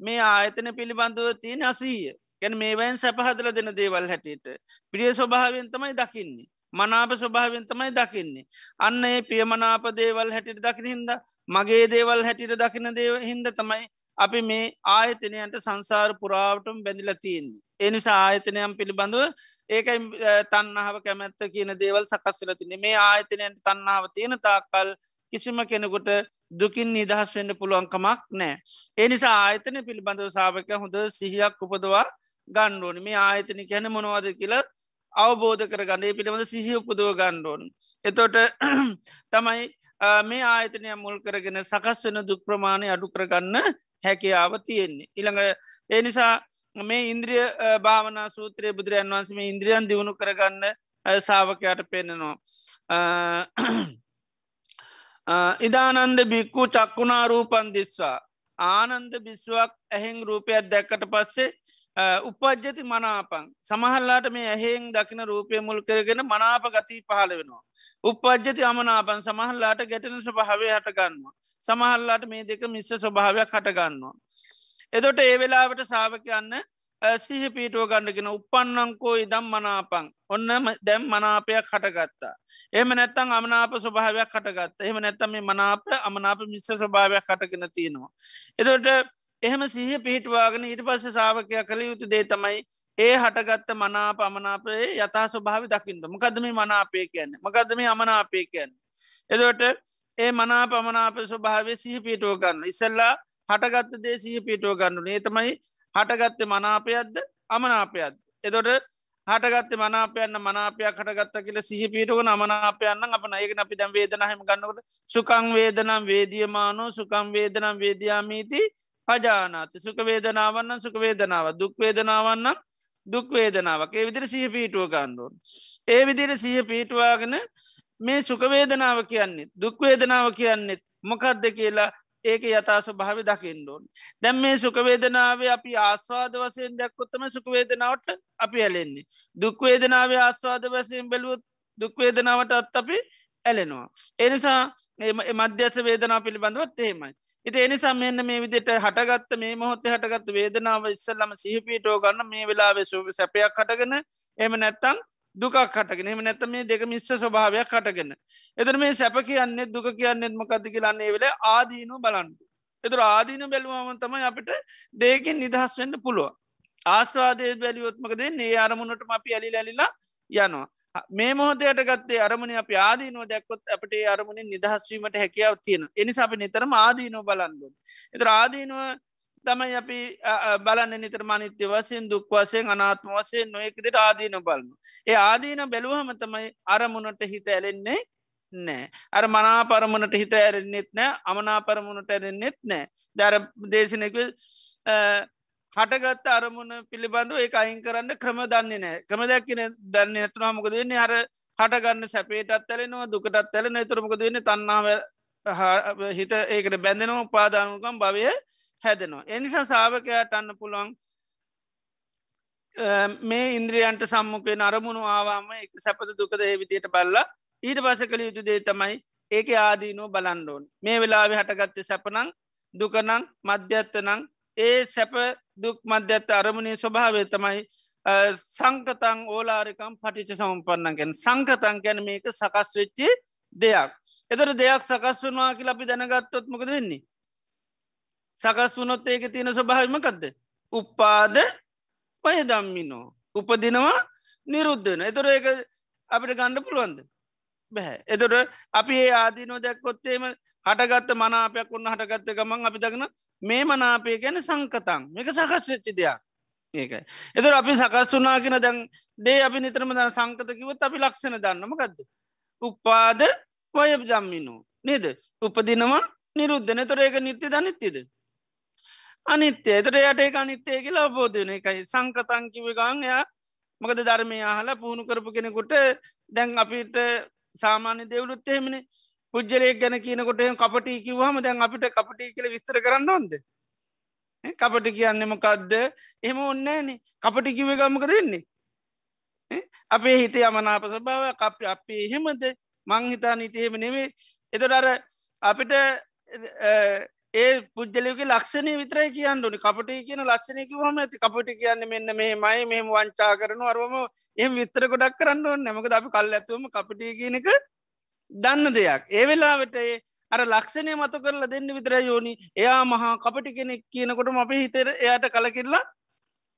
මේ ආයතන පිළිබඳව තියෙන අසීය ගැන මේවැන් සැපහදල දෙන දේවල් හැටියට ප්‍රිය ස්වභාවෙන් තමයි දකින්නේ මනාප ස්වභාවෙන් තමයි දකින්නේ අන්න ඒ ප්‍රියමනාප දේවල් හැටිට දකින හින්ද මගේ දේවල් හැටිට දකින දේව හින්ද තමයි අපි මේ ආයතනයන්ට සංසාර පුරාවටම බැඳිල තියන්නේ. එනිසා ආයතනයම් පිළිබඳව ඒකයි තන්නාව කැමැත්ත කියන දේවල් සකස්වලතින මේ ආයතනයට තන්නාව තියෙන තාකල් කිසිම කෙනෙකුට දුකින් නිදහස් වෙන්න පුළුවන්කමක් නෑ. එනිසා ආයතන පිළිබඳව සාාවක හොඳ සිහියක් උපදවා ගණ්ඩෝන මේ ආයතන කැන මොනවද කියලා අවබෝධ කර ගණඩේ පිළිබඳ සිහි උපදුව ගණ්ඩෝන්. එතොට තමයි මේ ආයතනය මුල් කරගෙන සකස් වෙන දුක් ප්‍රමාණය අඩු කරගන්න හැකියාව තියෙන්නේ. ඉළඟ එනිසා මේ ඉන්ද්‍රිය භාවනා සූත්‍රය බුදුරයන් වන්සම ඉන්ද්‍රියන් දියුණු කරගන්න සාාවකයට පෙන්නවා. ඉදානන්ද බික්කු චක්කුණා රූපන් දිස්වා ආනන්ද බිස්වක් ඇහෙන් රූපයක් දැක්කට පස්සේ උපද්ජති මනාපං සමහල්ලාට මේ ඇහෙෙන් දකින රූපය මුල් කරගෙන මනාප ගතිී පහල වෙනවා. උපද්ජති අමනාපන් සමහල්ලාට ගැටෙන ස්වභාවය හටගන්නවා. සමහල්ලාට මේ දෙක මිස්ස ස්වභාවයක් හටගන්නවා. එදොට ඒ වෙලාවට සාාවකයන්න සිහ පීටුව ගණඩගෙන උපන්නංකෝ ඉදම් මනාපං ඔන්න දැම් මනාපයක් හටගත්තා. එම නැත්තං අමනාප ස්වභාවයක් හටගත්ත එහම නැත්තම මේ මනාප අමනාප මිස්ස ස්වභාවයක් හටගෙන තියෙනවා. එදොට එහෙම සිහ පිහිටවාගෙන ඊට පස්ස සාාවකය කළ යුතු දේ තමයි ඒ හටගත්ත මනාප අමනාපයේ යතා ස්වභාවි දකිින්ට මකදම මනාපය කියන්න මකදම අමනාපය කියන්න. එදට ඒ මනා පමනාප ස්වභාවය සිහ පිටුව ගන්න ඉසල්ලා හටගත්ත දේ සිහ පිටුව ගන්නු ඒ තමයි හටගත්ත මනාපයක්ද අමනාපයක්ද. එදොට හටගත්ත මනාපයන්න මනාපයක් හටගත්ත කියල සිහිපීටුව නමනාපයන්න අපන ඒක අපි දැම් වේදනහම ගන්නකට සුකං වේදනම් වේදියමානෝ සුකම් වේදනම් වේදයාමීති පජානාති සුක වේදනාවන්න සුක වේදනාව දුක් වේදනාවන්න දුක් වේදනාවක් ඒ විදිර සිහ පීටුව ගණ්ඩුවන්. ඒ විදිර සිහ පීටවාගෙන මේ සුකවේදනාව කියන්නේ දුක්වේදනාව කියන්නෙත් මොකක්ද කියලා ඒක යතාස භාව දකිින්ඩෝන්. දැම් මේ සුකවේදනාවේ අපි ආස්වාද වසයෙන් දැක්කොත්තම සුකවේදනාවට අපි ඇලෙන්නේ. දුක්වේදනාවේ ආස්වාද වසයෙන් බැලුවත් දුක්වේදනාවට අත් අපි ඇලෙනවා. එනිසා මධ්‍යස වේදනා පිළිබඳවත් එහෙමයි. ඉති එනිසා මෙන්න මේ විදිට හටගත්ත මේ මොහොතේ හටගත්ත වේදනාව ඉස්සල්ලම සිහිපීටෝ ගන්න මේ වෙලාවෙ සැපයක් හටගෙන එම නැත්තං දුකක් කටගෙන එම නැත මේ දෙක මිස්ස ස්වභාවයක් කටගෙන. එතර මේ සැප කියන්නේ දුක කියන්නෙත් මොකද කියලන්නේ වෙල ආදීනු බලන්ඩු. එතුර ආදීන බැලුවම තමයි අපිට දේකින් නිදහස් වෙන්න පුළුව. ආස්වාදය බැලියොත්මකද ඒ අරමුණටම අපි ඇලි ඇලිලා යනවා. මේ මොහොතයට ගත්තේ අරමණ අප ආදීනුව දැක්කොත් අපට අරමුණ නිදහස්වීමට හැකියාව තියෙන එනිසා අපි නිතරම ආදීනෝ බලන්දුන්. එත ආදීනුව තමයි අපි බලන්න නිතර මනිත්‍ය වසයෙන් දුක් වසයෙන් අනාත්ම වසයෙන් නොයකදිට ආදීන බලනු. ඒ ආදීන බැලුවහම තමයි අරමුණට හිත ඇලෙන්නේ නෑ. අර මනා පරමුණට හිත ඇරෙන්න්නෙත් නෑ අමනා පරමුණට ඇරෙන්න්නෙත් නෑ. දර දේශනක හටගත් අරමුණ පිළිබඳව ඒ අයින් කරන්න ක්‍රම දන්නේ නෑ ක්‍රම දැක්කන දන්න ඇතුනා මොකද වෙන්නේ? හර හටගන්න සැපේටත් ඇලෙනවා දුකටත් ඇලෙන තුරමකද වෙන්න? තන්නාව හිත ඒකට බැඳෙනවා උපාදානුකම් භවය හැදෙනවා. එනිසා සාාවකයාට අන්න පුළුවන් මේ ඉන්ද්‍රියන්ට සම්මුකේ නරමුණු ආවාම එක සැපත දුකද ඒ විදියට බල්ලා ඊට පස කළ යුතු දේ තමයි ඒක ආදීනුව බලන්ඩෝන් මේ වෙලාවෙ හටගත්ත සැපනං දුකනං මධ්‍යත්තනං ඒ සැප දුක් මධ්‍යත්ත අරමුණේ ස්වභාවය තමයි සංකතං ඕලාරිකම් පටිච සම්පන්නගෙන් සංකතන් ගැන මේක සකස් වෙච්චි දෙයක්. එතර දෙයක් සකස් වනවා කියලා අපි දැනගත්තොත්මකද වෙන්නේ. සකස් වනොත් ඒක තියෙන ස්වභාවිමකක්ද. උපාද පය දම්මිනෝ. උපදිනවා නිරුද්ධන. එතොර ඒක අපිට ගණ්ඩ පුළුවන්ද. බැහැ. එතොට අපි ඒ ආදීනෝ දැක්කොත්තේම හටගත්ත මනාපයක් ඔන්න හටගත්ත ගමන් අපි දගන මේ මනාපය ගැන සංකතන් මේක සකස් වෙච්චි දෙයක්. ඒකයි. එතුර අපි සකස් වනාගෙන දැන් දේ අපි නිතරම ද සංකතකිවත් අපි ලක්ෂණ දන්නමකක්ද. උපාද වය ජම්මිනෝ. නේද. උපදිනවා නිරුද්ධන තොර ඒක නිත්‍ය දනිත්‍යද. අනිත්‍ය එතට යට ඒ අනිත්‍යය කියලා බෝධන එකයි සංකතංකිව ගංයා මොකද ධර්මය හලා පුහුණු කරපු කෙනෙකුට දැන් අපිට සාමාන්‍ය දෙවලුත් එහෙමනි පුද්ජලයක් ගැන කියනකොට කපටි කිවහම දැන් අපිට කපටි කියල විස්තර කරන්න ඕොන්ද? කපට කියන්න මොකක්ද එහෙම ඔන්නෑන කපටි කිව ගමක දෙන්නේ අපේ හිතේ අමනාප සභාව කප අපි එහෙමද? මංහිතා නිටහෙම නෙවේ එතොට අර අපිට ඒ පුද්ගලයගේ ලක්ෂණය විතරයි කියන්න. ඕනි කපට කියන ලක්ෂණයක හම ඇති. කපට කියන්න මෙන්න මේ මයි මෙම වංචා කරන අරුවම එම විතර ගොඩක් කරන්න ඕන්න නැමක අපි කල් ඇතුවම කපට කියනක දන්න දෙයක්. ඒ වෙලාවට අර ලක්ෂණය මතු කරලා දෙන්න විතර යෝනි එයා මහා කපටි කෙනෙක් කියනකොටම අපි හිතර එයාට කලකිරලා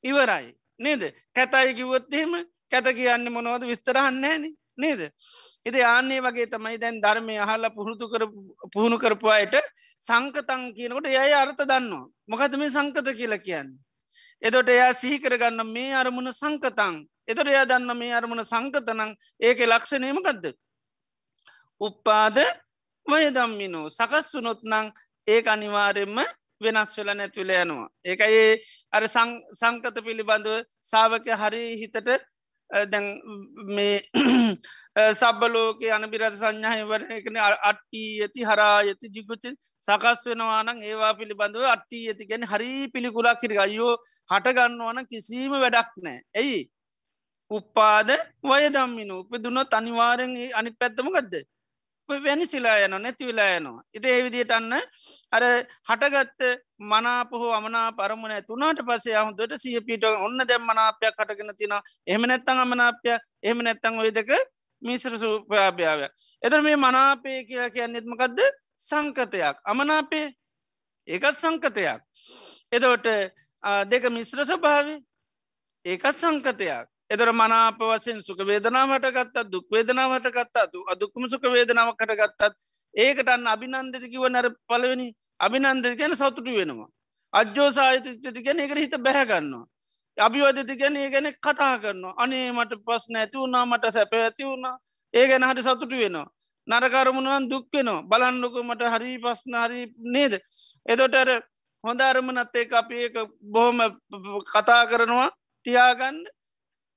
ඉවරයි. නේද? කැතයි කිවොත්තහෙම කැත කියන්න මොනවද? විස්තරහන්නේන නේද ඉති ආන්නේ වගේ තමයි දැන් ධර්මය අහල්ල පුහුතු කර පුහුණු කරපුවායට සංකතන් කියනකොට යය අර්ථ දන්නවා මොකද මේ සංකත කියලා කියන්න. එතොට එයා සිහිකරගන්න මේ අරමුණ සංකතන් එතොට එයා දන්න මේ අරමුණ සංකතනං ඒක ලක්ෂණයමකක්ද. උප්පාද වයදම්මිනෝ සකස් වුනොත් නං ඒ අනිවාරෙන්ම වෙනස් වෙල නැතිවල යනවා. ඒක ඒ අර සංකත පිළිබඳව සාාවක හරි හිතට දැන් මේ සබලෝක අනබිරත සංඥායවරනකන අට්ටී ඇති හරා ඇති ජිගුච සකස් වෙනවානං ඒවා පිළිබඳව අට්ටී ඇති ගැන හරි පිළිකුලා කිරි අයෝ හටගන්නවන කිසිීම වැඩක් නෑ ඇයි උප්පාද වයදම්මින. උප දුන්නොත් අනිවාරෙන් අනි පැත්තමකක්ද වෙනිසිලා යන නැතිවෙලා යනවා. ඉති ඒවිදිට අන්න අර හටගත්ත මනාපහෝ අමනා පරමුණ තුනාට පසේ අහුතුට සිය පිට ඔන්න දැම් මනාපයක් කටගෙන තින එහම නැත්තං අමනාපය එහම නැත්තං ඔයදක මිශ්‍ර සූපයාභ්‍යාව. එතර මේ මනාපය කිය කියන්නෙත්මකක්ද සංකතයක් අමනාපේ ඒකත් සංකතයක්. එදෝට දෙක මිශ්‍ර ස්වභාවේ ඒකත් සංකතයක්. එතර මනාප වසෙන් සුක වේදනාවට ගත්තත් දුක් වේදනාවට ගත්තාතු අදුක්කම සුක වේදනාවකට ගත්තත් ඒකට අන්න අභිනන්දතිකිව නැර පලවෙනි අභිනන්දති ගැන සතුටු වෙනවා. අජ්‍යෝ සාහිතති ගැන එකට හිත බැහැගන්නවා. අභිවදති ගැන ඒ ගැන කතා කරනවා අනේ මට පස් නැති වුණා මට සැප ඇති වුණා ඒ ගැන හට සතුටු වෙනවා. නරකරමුණුවන් දුක්වෙනවා බලන්නක මට හරි පස්න හරි නේද. එදොටර හොඳ අරමනත් ඒ අපි බොහොම කතා කරනවා තියාගන්න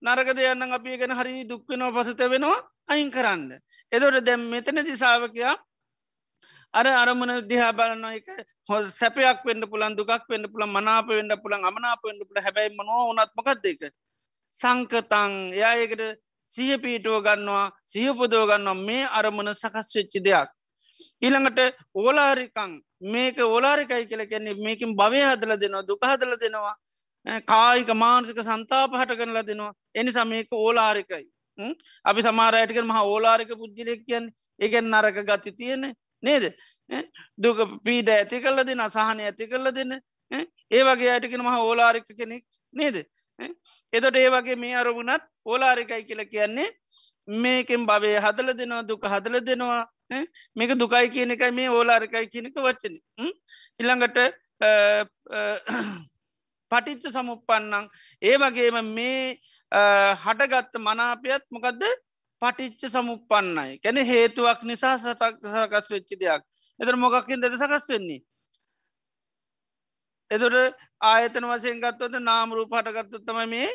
නරක දෙයන්න අපි ගැන හරි දුක්වෙනවා පසුත වෙනවා අයින් කරන්න. එදොට දැම් මෙතන දිසාාවකයා අර අරමන දිහා බලන්න එක හො සැපයක් වෙන්ඩ පුලන් දුකක් වෙන්ඩ පුළ මනාප වෙන්ඩ පුළන් අමනාප වෙන්ඩ පුළ හැබැයි මනෝ උනත්මකක් දෙක. සංකතං එයායකට සිය පීටුව ගන්නවා සියපුදෝ ගන්නවා මේ අරමන සකස් වෙච්චි දෙයක්. ඊළඟට ඕලාරිකං මේක ඕලාරිකයි කියල කැන්නේ මේකින් භවය හදල දෙනවා දුකහදල දෙනවා කායික මානසික සන්තාප හට කරලා දෙනවා. එනි සමයක ඕලාරිකයි. අපි සමාරයටක මහ ඕලාරික පුද්ජිලෙක් කියන් ඒගෙන් නරක ගති තියෙන නේද? දුක පීඩ ඇති කල්ල දෙන්න අසාහනය ඇති කරල දෙන්න ඒ වගේ අයටකෙන මහ ඕලාරික කෙනෙක් නේද? එතොට ඒ වගේ මේ අරමුණත් ඕලාරිකයි කියල කියන්නේ මේකෙන් භවය හදල දෙනවා දුක හදල දෙනවා මේක දුකයි කියන එකයි මේ ඕලාරිකයි කියනක වච්චන ඉළඟට පටිච්ච සමුපන්නං ඒ වගේම මේ හටගත්ත මනාපයත් මොකදද? පටිච්ච සමුපන්නයි කැන හේතුවක් නිසා සතක් සකස් වෙච්චි දෙයක්. එතර මොකක්කින් දෙද සකස් වෙන්නේ? එතුට ආයතන වසයෙන් ගත්තවද නාමරූ පටගත්තු තම මේ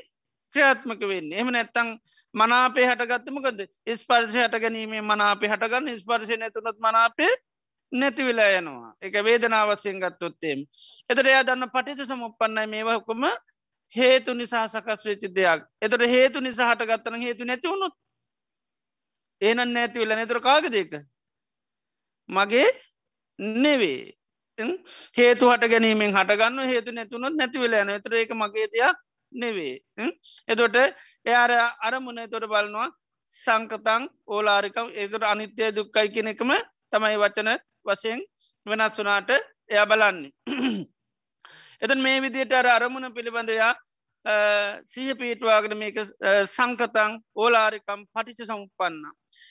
ක්‍රියාත්මක වෙන්න. එහම නැත්තං මනාපේ හටගත්තමකද ස්පර්ශය හට ගැනීමේ මනාපේ හටගන්න. ස්පර්ශය නැතුනත් මනාපේ නැතිවෙලා යනවා. එක වේදනාවසයෙන් ගත්තොත්තේම එතට එයා දන්න පටිච සමුපන්නයි මේවහකොම හේතු නිසා සකස් වෙච්චි දෙයක්. එතට හේතු නිසා හට ගත්තන හේතු නැතිවුණුත් ඒනන් නැති වෙල නැතුර කාග දෙක මගේ නෙවේ. හේතු හට ගැනීමෙන් හටගන්න හේතු නැතුනොත් නැතිවෙලා යන තර ඒක මගේ දෙයක් නෙවේ. එතොට එයාර අරමුණ තොට බලනවා සංකතං ඕලාරිකම් ඒතුට අනිත්‍යය දුක්කයි කෙනෙ එකම තමයි වචන වසයෙන් වෙනස් වනාට එය බලන්නේ. එතන් මේ විදියට අර අරමුණ පිළිබඳයා සීහ පීටවාගෙන මේක සංකතං ඕලාරිකම් පටිච සම්පන්න.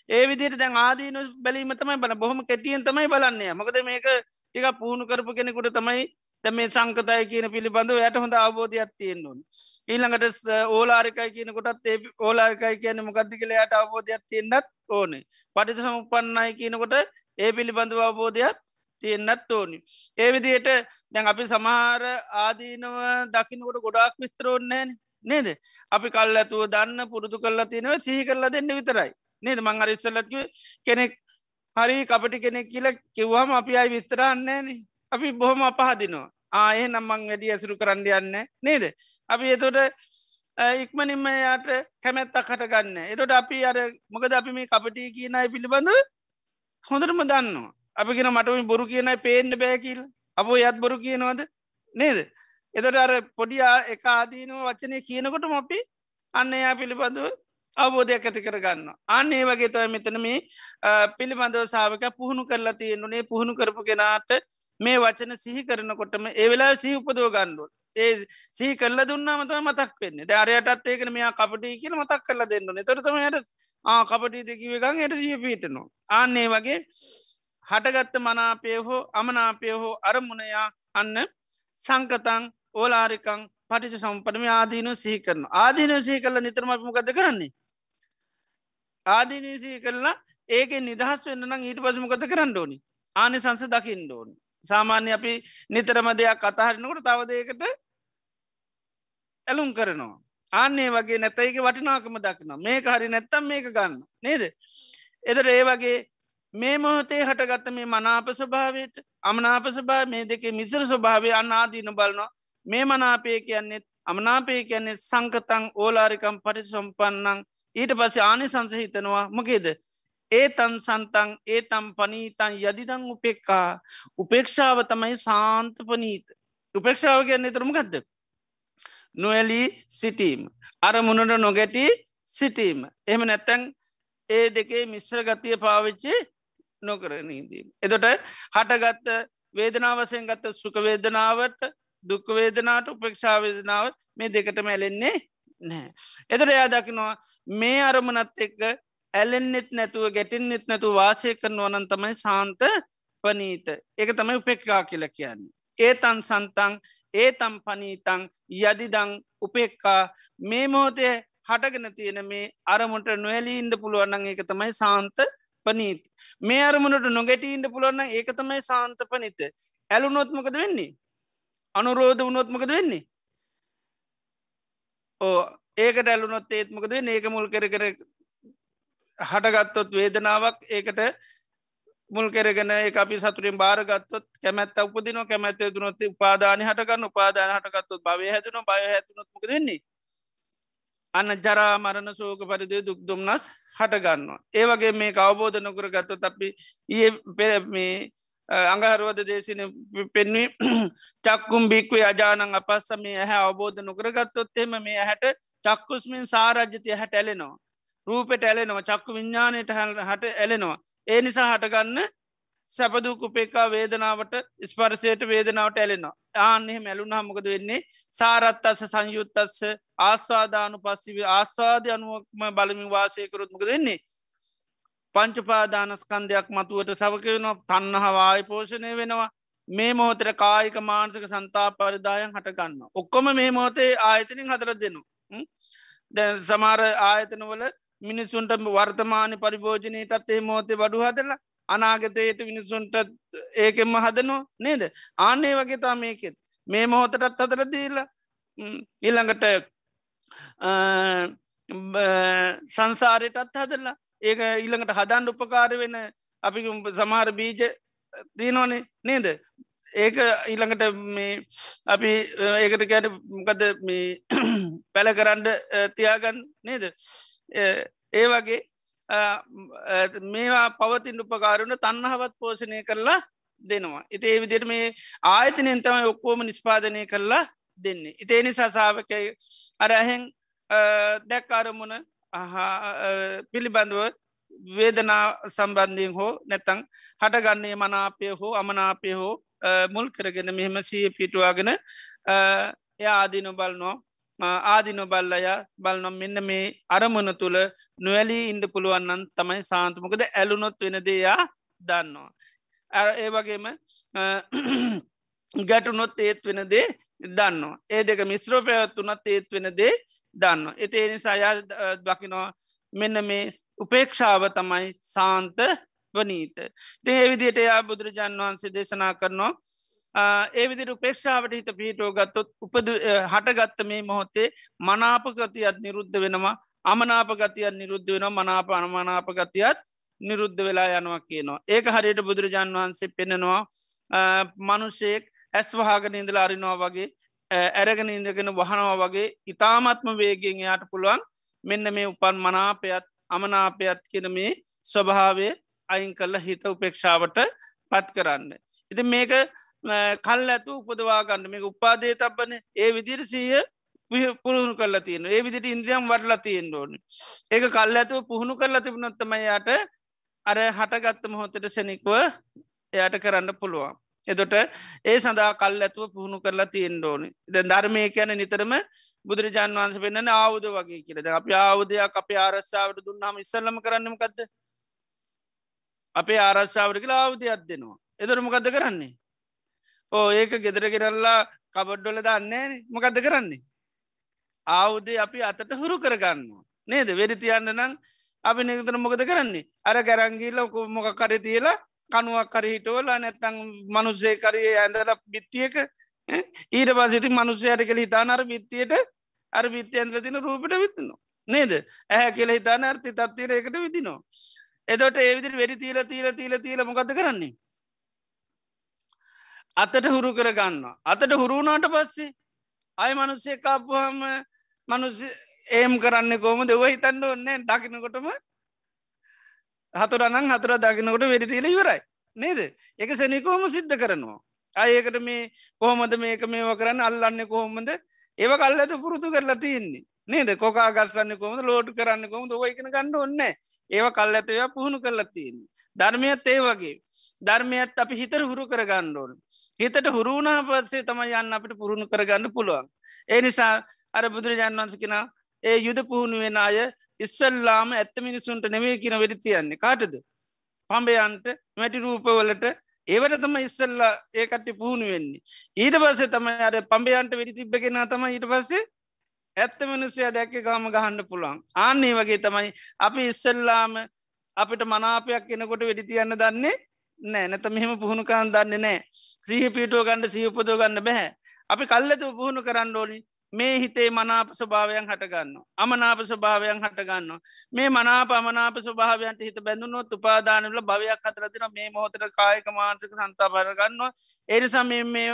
ඒ විදියට දැන් ආදීන බැලීම තමයි බල බොහොම කෙටියෙන් තමයි බලන්නේ මකද මේක ටික පුහුණු කරපු කෙනෙකුට තමයි මේ සංකතය කියන පිළිබඳව යට හොඳ අවබෝධයක් තියෙන්නුවන්. ඊළඟට ඕලාරිකයි කියනකොටත් ඒ ඕලාරිකයි කියන මොකක්දි කලයට අවබෝධයක් තියෙන්න්නත් ඕනේ. පටිත සමුපන්නයි කියනකොට ඒ පිළිබඳව අවබෝධයක් තියෙන්න්නත් ඕනි. ඒ විදියට දැන් අපි සමහර ආදීනව දකිනකොට ගොඩාක් විස්තරෝන්නෑන නේද? අපි කල් ඇතුව දන්න පුරුදු කරලා තියෙනව සිහි කරලා දෙන්න විතරයි. නේද? මං අරිස්සල්ලත්ව කෙනෙක් හරි කපටි කෙනෙක් කියල කිව්වාම අපි අයි විස්තරන්නේන අපි බොහොම අපහදිනවා. ආය නම්මං වැඩි ඇසුරු කරන්න යන්න නේද? අපි එතොට ඉක්මනින්ම යාට කැමැත්තක් හටගන්න. එතොට අපි අර මොකද අපි මේ කපටි කියනයි පිළිබඳ හොඳටම දන්නවා. අපි කියෙන මටම බොරු කියනයි පේෙන්න්න බෑකිල් අපෝ යත් බොරු කියනවද? නේද? එතට අර පොඩියා එක ආදීනව වචනය කියනකොට මොපි අන්න එයා පිළිබඳව අවබෝධයක් ඇති කරගන්න. අන්නේ වගේ තව මෙතන මේ පිළිබඳව සාාවක පුහුණු කරලා තියෙන්නුනේ පුහුණු කරපු කෙනාට මේ වචන සිහි කරනකොටම ඒවෙලා සිහි උපදෝ ගණ්ඩුව. ඒ සිහි කල්ල දුන්නමතම මතක් වෙන්නේ. දරයටත් ඒකන මෙයා කපටි කියල මතක් කරල දෙන්නන තොරතම යට කපටි දෙකිවගන් යට සිය පිටනවා. අන්නේ වගේ හටගත්ත මනාපය හෝ අමනාපය හෝ අරමුණයා අන්න සංකතං ඕලාරිකං පටිච සම්පටම ආදීන සහි කරන ආදීන සහි කල නිතරමත්මකද කරන්නේ? ආදීනීසී කරලා ඒක නිදහස් වෙන්න නම් ඊට පසමකත කරන්න ඕනි? ආනි සංස දකිින් ඕනි. සාමාන්‍ය අපි නිතරම දෙයක් අතහරනකොට තවදයකට ඇලුම් කරනවා. ආන්නේ වගේ නැතයික වටිනාකම දක්න මේක හරි නැත්තම් මේක ගන්න නේද? එදර ඒ වගේ මේ මොහොතේ හටගත්ත මේ මනාප ස්වභාවයට අමනාප ස්භා මේ දෙකේ මිසර ස්වභාවය අන්නාදීන බලනවා. මේ මනාපය කියන්නෙත් අමනාපය කියන්නේ සංකතං ඕලාරිකම් පටි සොම්පන්නං ඊට පස්සේ ආනි සංසහිතනවා මොකේද? ඒ තන් සන්තන් ඒ තම් පනීතන් යදිදං උපෙක්කා උපේක්ෂාව තමයි සාන්ත පනීත උපේක්ෂාව කියන්නේ තරමගත්ද නොවැලී සිටීම අරමුණට නොගැටි සිටීම එහම නැත්තැන් ඒ දෙකේ මිශ්‍ර ගතිය පාවිච්චි නොකරනීදීම. එතොට හටගත්ත වේදනාවසයෙන් ගත්ත සුකවේදනාවට දුක්වේදනාට උපේක්ෂාවේදනාව මේ දෙකටම ඇලෙන්නේ නෑ. එතට එයා දකිනවා මේ අරමුණත් එක්ක ඇලෙන්න්නෙත් නැතුව ගැටින්නෙත් නැතු වාසය කරනවා නන් තමයි සාන්ත පනීත. ඒක තමයි උපෙක්කා කියල කියන්නේ. ඒ තන් සන්තන් ඒ තම් පනීතං යදිදං උපෙක්කා මේ මෝතය හටගෙන තියෙන මේ අරමුට නොවැලීන්ට පුළුවන්නන් ඒක තමයි සාන්ත පනීත. මේ අරමුණට නොගැටීන්ට පුළුවන්න ඒක තමයි සාන්ත පනිත. ඇලුනොත්මකද වෙන්නේ? අනුරෝධ වනොත්මකද වෙන්නේ? ඕ ඒකට ඇලුනොත් ඒත්මකද ඒක මුල් කර කර හටගත්තොත් වේදනාවක් ඒකට මුල් කෙරගෙන ඒ අපි සතුරින් භාරගත්තොත් කැමැත්ත උපදින කැමැත්ත දුනොත් උපාදාන හටගන්න උපාදාන හටගත්තොත් භවය හැතුන බය හැතුනොත්මක දෙන්නේ අන්න ජරා මරණ සෝක පරිදි දුක් දුම්න්නස් හටගන්නවා. ඒවගේ මේ අවබෝධ නොකර ගත්තොත් අපි ඒ පෙරමේ අඟහරුවද දේශන පෙන්වී චක්කුම් බික්වේ අජානන් අපස්සම මේ ඇහැ අවබෝධ නොකරගත්තොත් එම මේ හැට චක්කුස්මින් සාරජ්‍යතය හැට ඇලෙනවා. රූපෙට ඇලෙනවා චක්කු විඤ්ඥානයට හට ඇලෙනවා. ඒ නිසා හටගන්න සැපදූ කුපේකා වේදනාවට ස්පරසයට වේදනාවට ඇලෙනවා. ආන්නෙහ මැලුන් හමකද වෙන්නේ සාරත් අස සංයුත්තත්ස ආස්වාදානු පස්සිව ආස්වාධය අනුවක්ම බලමින් වාසයකරුත්මක දෙන්නේ. පංචුපාදානස්කන්දයක් මතුවට සවකවෙනවා තන්න හවාය පෝෂණය වෙනවා මේ මොහොතර කායික මාන්සක සන්තා පරිදායන් හටගන්න. ඔක්කොම මේ මොහොතේ ආයතනින් හතර දෙනු. දැ සමාර ආයතනවල මිනිස්සුන්ට වර්තමාන පරිභෝජනයටත් ඒ මෝතේ වඩු හදලා අනාගතයට මිනිසුන්ට ඒකෙම හදනවා නේද? ආනේ වගේ තා මේකෙත්. මේ මොහොතටත් අතර දීල ඊළඟට සංසාරයටත් හදරලා ඒක ඊළඟට හදන්ඩ උපකාර වෙන අපි සමහර බීජ දීනවනේ නේද? ඒක ඊළඟට මේ අපි ඒකට කැන මොකද මේ පැල කරන්ඩ තියාගන්න නේද? ඒ වගේ මේවා පවතින් උපකාරුණ තන්නහවත් පෝෂණය කරලා දෙනවා. ඉති ඒ විදිට මේ ආයතනයෙන් තමයි ඔක්කෝම නිස්පාදනය කරලා දෙන්නේ. ඉතේ නිසා සාාවකය අර ඇහෙන් දැක්කාරමුණ පිළිබඳව වේදනා සම්බන්ධයෙන් හෝ නැතං හටගන්නේ මනාපය හෝ අමනාපය හෝ මුල් කරගෙන මෙහෙම සී පිටුවාගෙන එය ආදිනු බලනෝ ආදින බල්ලය බලනම් මෙන්න මේ අරමුණ තුළ නොවැලී ඉන්ඩ පුළුවන්නන් තමයි සාන්තමකද ඇලුනොත් වෙන දෙයා දන්නවා. ඒ වගේම ගැටුනොත් ඒත් වෙන දේ දන්නවා. ඒ දෙක මිස්ත්‍රෝපයත්තුනත් ඒත් වෙන දේ දන්න. එති එනිසායා දකිනවා මෙන්න මේ උපේක්ෂාව තමයි සාන්ත වනීත. දේ විදියට එයා බුදුරජාන් වහන්සේ දේශනා කරනවා ඒ විදිර උපේක්ෂාවට හිත පිහිටෝ ගත්තොත් උපද හටගත්ත මේ මොහොතේ මනාපගතියත් නිරුද්ධ වෙනවා අමනාපගතියත් නිරුද්ධ වෙන මනාප අනමනාපගතියත් නිරුද්ධ වෙලා යනවා කියනවා. ඒක හරියට බුදුරජාන් වහන්සේ පෙනෙනවා මනුෂයෙක් ඇස් වහාගෙන ඉඳල අරිනවා වගේ ඇරගෙන ඉඳගෙන වහනවා වගේ ඉතාමත්ම වේගෙන් යාට පුළුවන් මෙන්න මේ උපන් මනාපයත් අමනාපයත් කියන මේ ස්වභාවය අයින් කල්ල හිත උපේක්ෂාවට පත් කරන්න. ඉති මේක කල් ඇතු උපදවා ගන්න. මේ උපාදේ තබන ඒ විදිර සීය පුරුණු කරලා තියෙන ඒ විදිට ඉන්ද්‍රියම් වඩලා තියෙන් ඕන. ඒක කල් ඇතුව පුහුණු කරලා තිබුණොත්තමයට අර හටගත්ත මොහොතට සැනික්ව එයට කරන්න පුළුවන්. එදොට ඒ සඳහා කල් ඇතුව පුහුණු කරලා තියෙන් ඕනි. ද ධර්මය කියන නිතරම බුදුරජාන් වන්ස පෙන්න්න ආවුද වගේ කියලද අප ආවුදයක් අප ආරස්සාාවට දුන්නාම ඉස්සල්ලම කරන්නමකක්ද අපේ ආරස්සාාවට කියලා ආවුදයක් දෙනවා. එදර මොකක්ද කරන්නේ? ඕ ඒක ගෙදර කෙරල්ලා කබඩ්ඩොල දන්නේ මොකක්ද කරන්නේ? ආවුදේ අපි අතට හුරු කරගන්නවා. නේද? වෙරිතියන්න නම් අපි නිතර මොකද කරන්නේ? අර ගැරංගිල්ල මොක කර තියලා කනුවක් කර හිටෝල නැත්තං මනුස්සේ කරයේ ඇඳල බිත්තියක ඊට පසිති මනුස්සයට කළ හිතානර බිත්තියට අර බිත්තියන්ත්‍ර තින රූපට විත්නවා නේද? ඇහැ කියල හිතාන අර්ථි තත්තිර එකට විදිනවා එදොට ඒවිදිරි වැඩි තීල තීල තීල තීල මොකද කරන්නේ? අතට හුරු කරගන්න අතට හුරුුණාට පස්සේ අය මනුස්සේ කාපුහම මනුස ඒම් කරන්න කෝම දෙව හිතන්න ඔන්නේ දකිනකොටම හතුරනං හතුර දකිනකොට වෙඩිතිීල ඉවරයි. නේද? එක සැනිකෝම සිද්ධ කරනවා? අයකට මේ කොහොමද මේක මේව කරන්න? අල්ලන්න කොහොමද? ඒව කල් ඇතු පුරුතු කරලා තියන්නේ. නේද? කොකා ගස්සන්න කොම ලෝඩ් කරන්න කොම දොවයිකන ගන්න ඔන්න ඒව කල් ඇතව පුහුණු කරලා තියන්නේ. ධර්මයත් ඒ වගේ. ධර්මයත් අපි හිතර හුරු කරගන්න ඕන. හිතට හුරුුණා පත්සේ තම යන්න අපිට පුරුණු කරගන්න පුළුවන්. ඒ නිසා අර බුදුරජාන් වන්ස කෙන ඒ යුද පුහුණුවෙන අය ඉස්සල්ලාම ඇත්ත මිනිසුන්ට නෙවේ කියන වෙඩි තියන්නේ. කාටද? පම්බයන්ට මැටි රූපවලට. ඒවට තම ඉස්සල්ලා ඒකට පුහුණු වෙන්නේ. ඊට පස්සේ තම අර පම්බයන්ට වෙඩි තිබ්බගෙන තම ඊට පස්සේ ඇත්ත මනුස්සය දැක්ක ගාම ගහන්න පුළුවන්. ආන්නේ වගේ තමයි අපි ඉස්සල්ලාම අපිට මනාපයක් කෙනකොට වෙඩි තියන්න දන්නේ නෑ. නැත මෙහෙම පුහුණු කරන්න දන්නේ නෑ. සීහ පිටුව ගණඩ සීපදෝ ගන්න බැහැ අපි කල්ලතු පුහුණු කරන්න ඕනි. මේ හිතේ මනාප ස්වභාවයන් හටගන්න. අමනාප ස්වභාවයන් හටගන්න. මේ මනාප අමනාප ස්වභාවයන්ට හිත බැඳුනොත් උපාදානල භවයක් අතරතින මේ මොහොතට කායක මාන්සක සන්තා පරගන්න. එනිසා මේ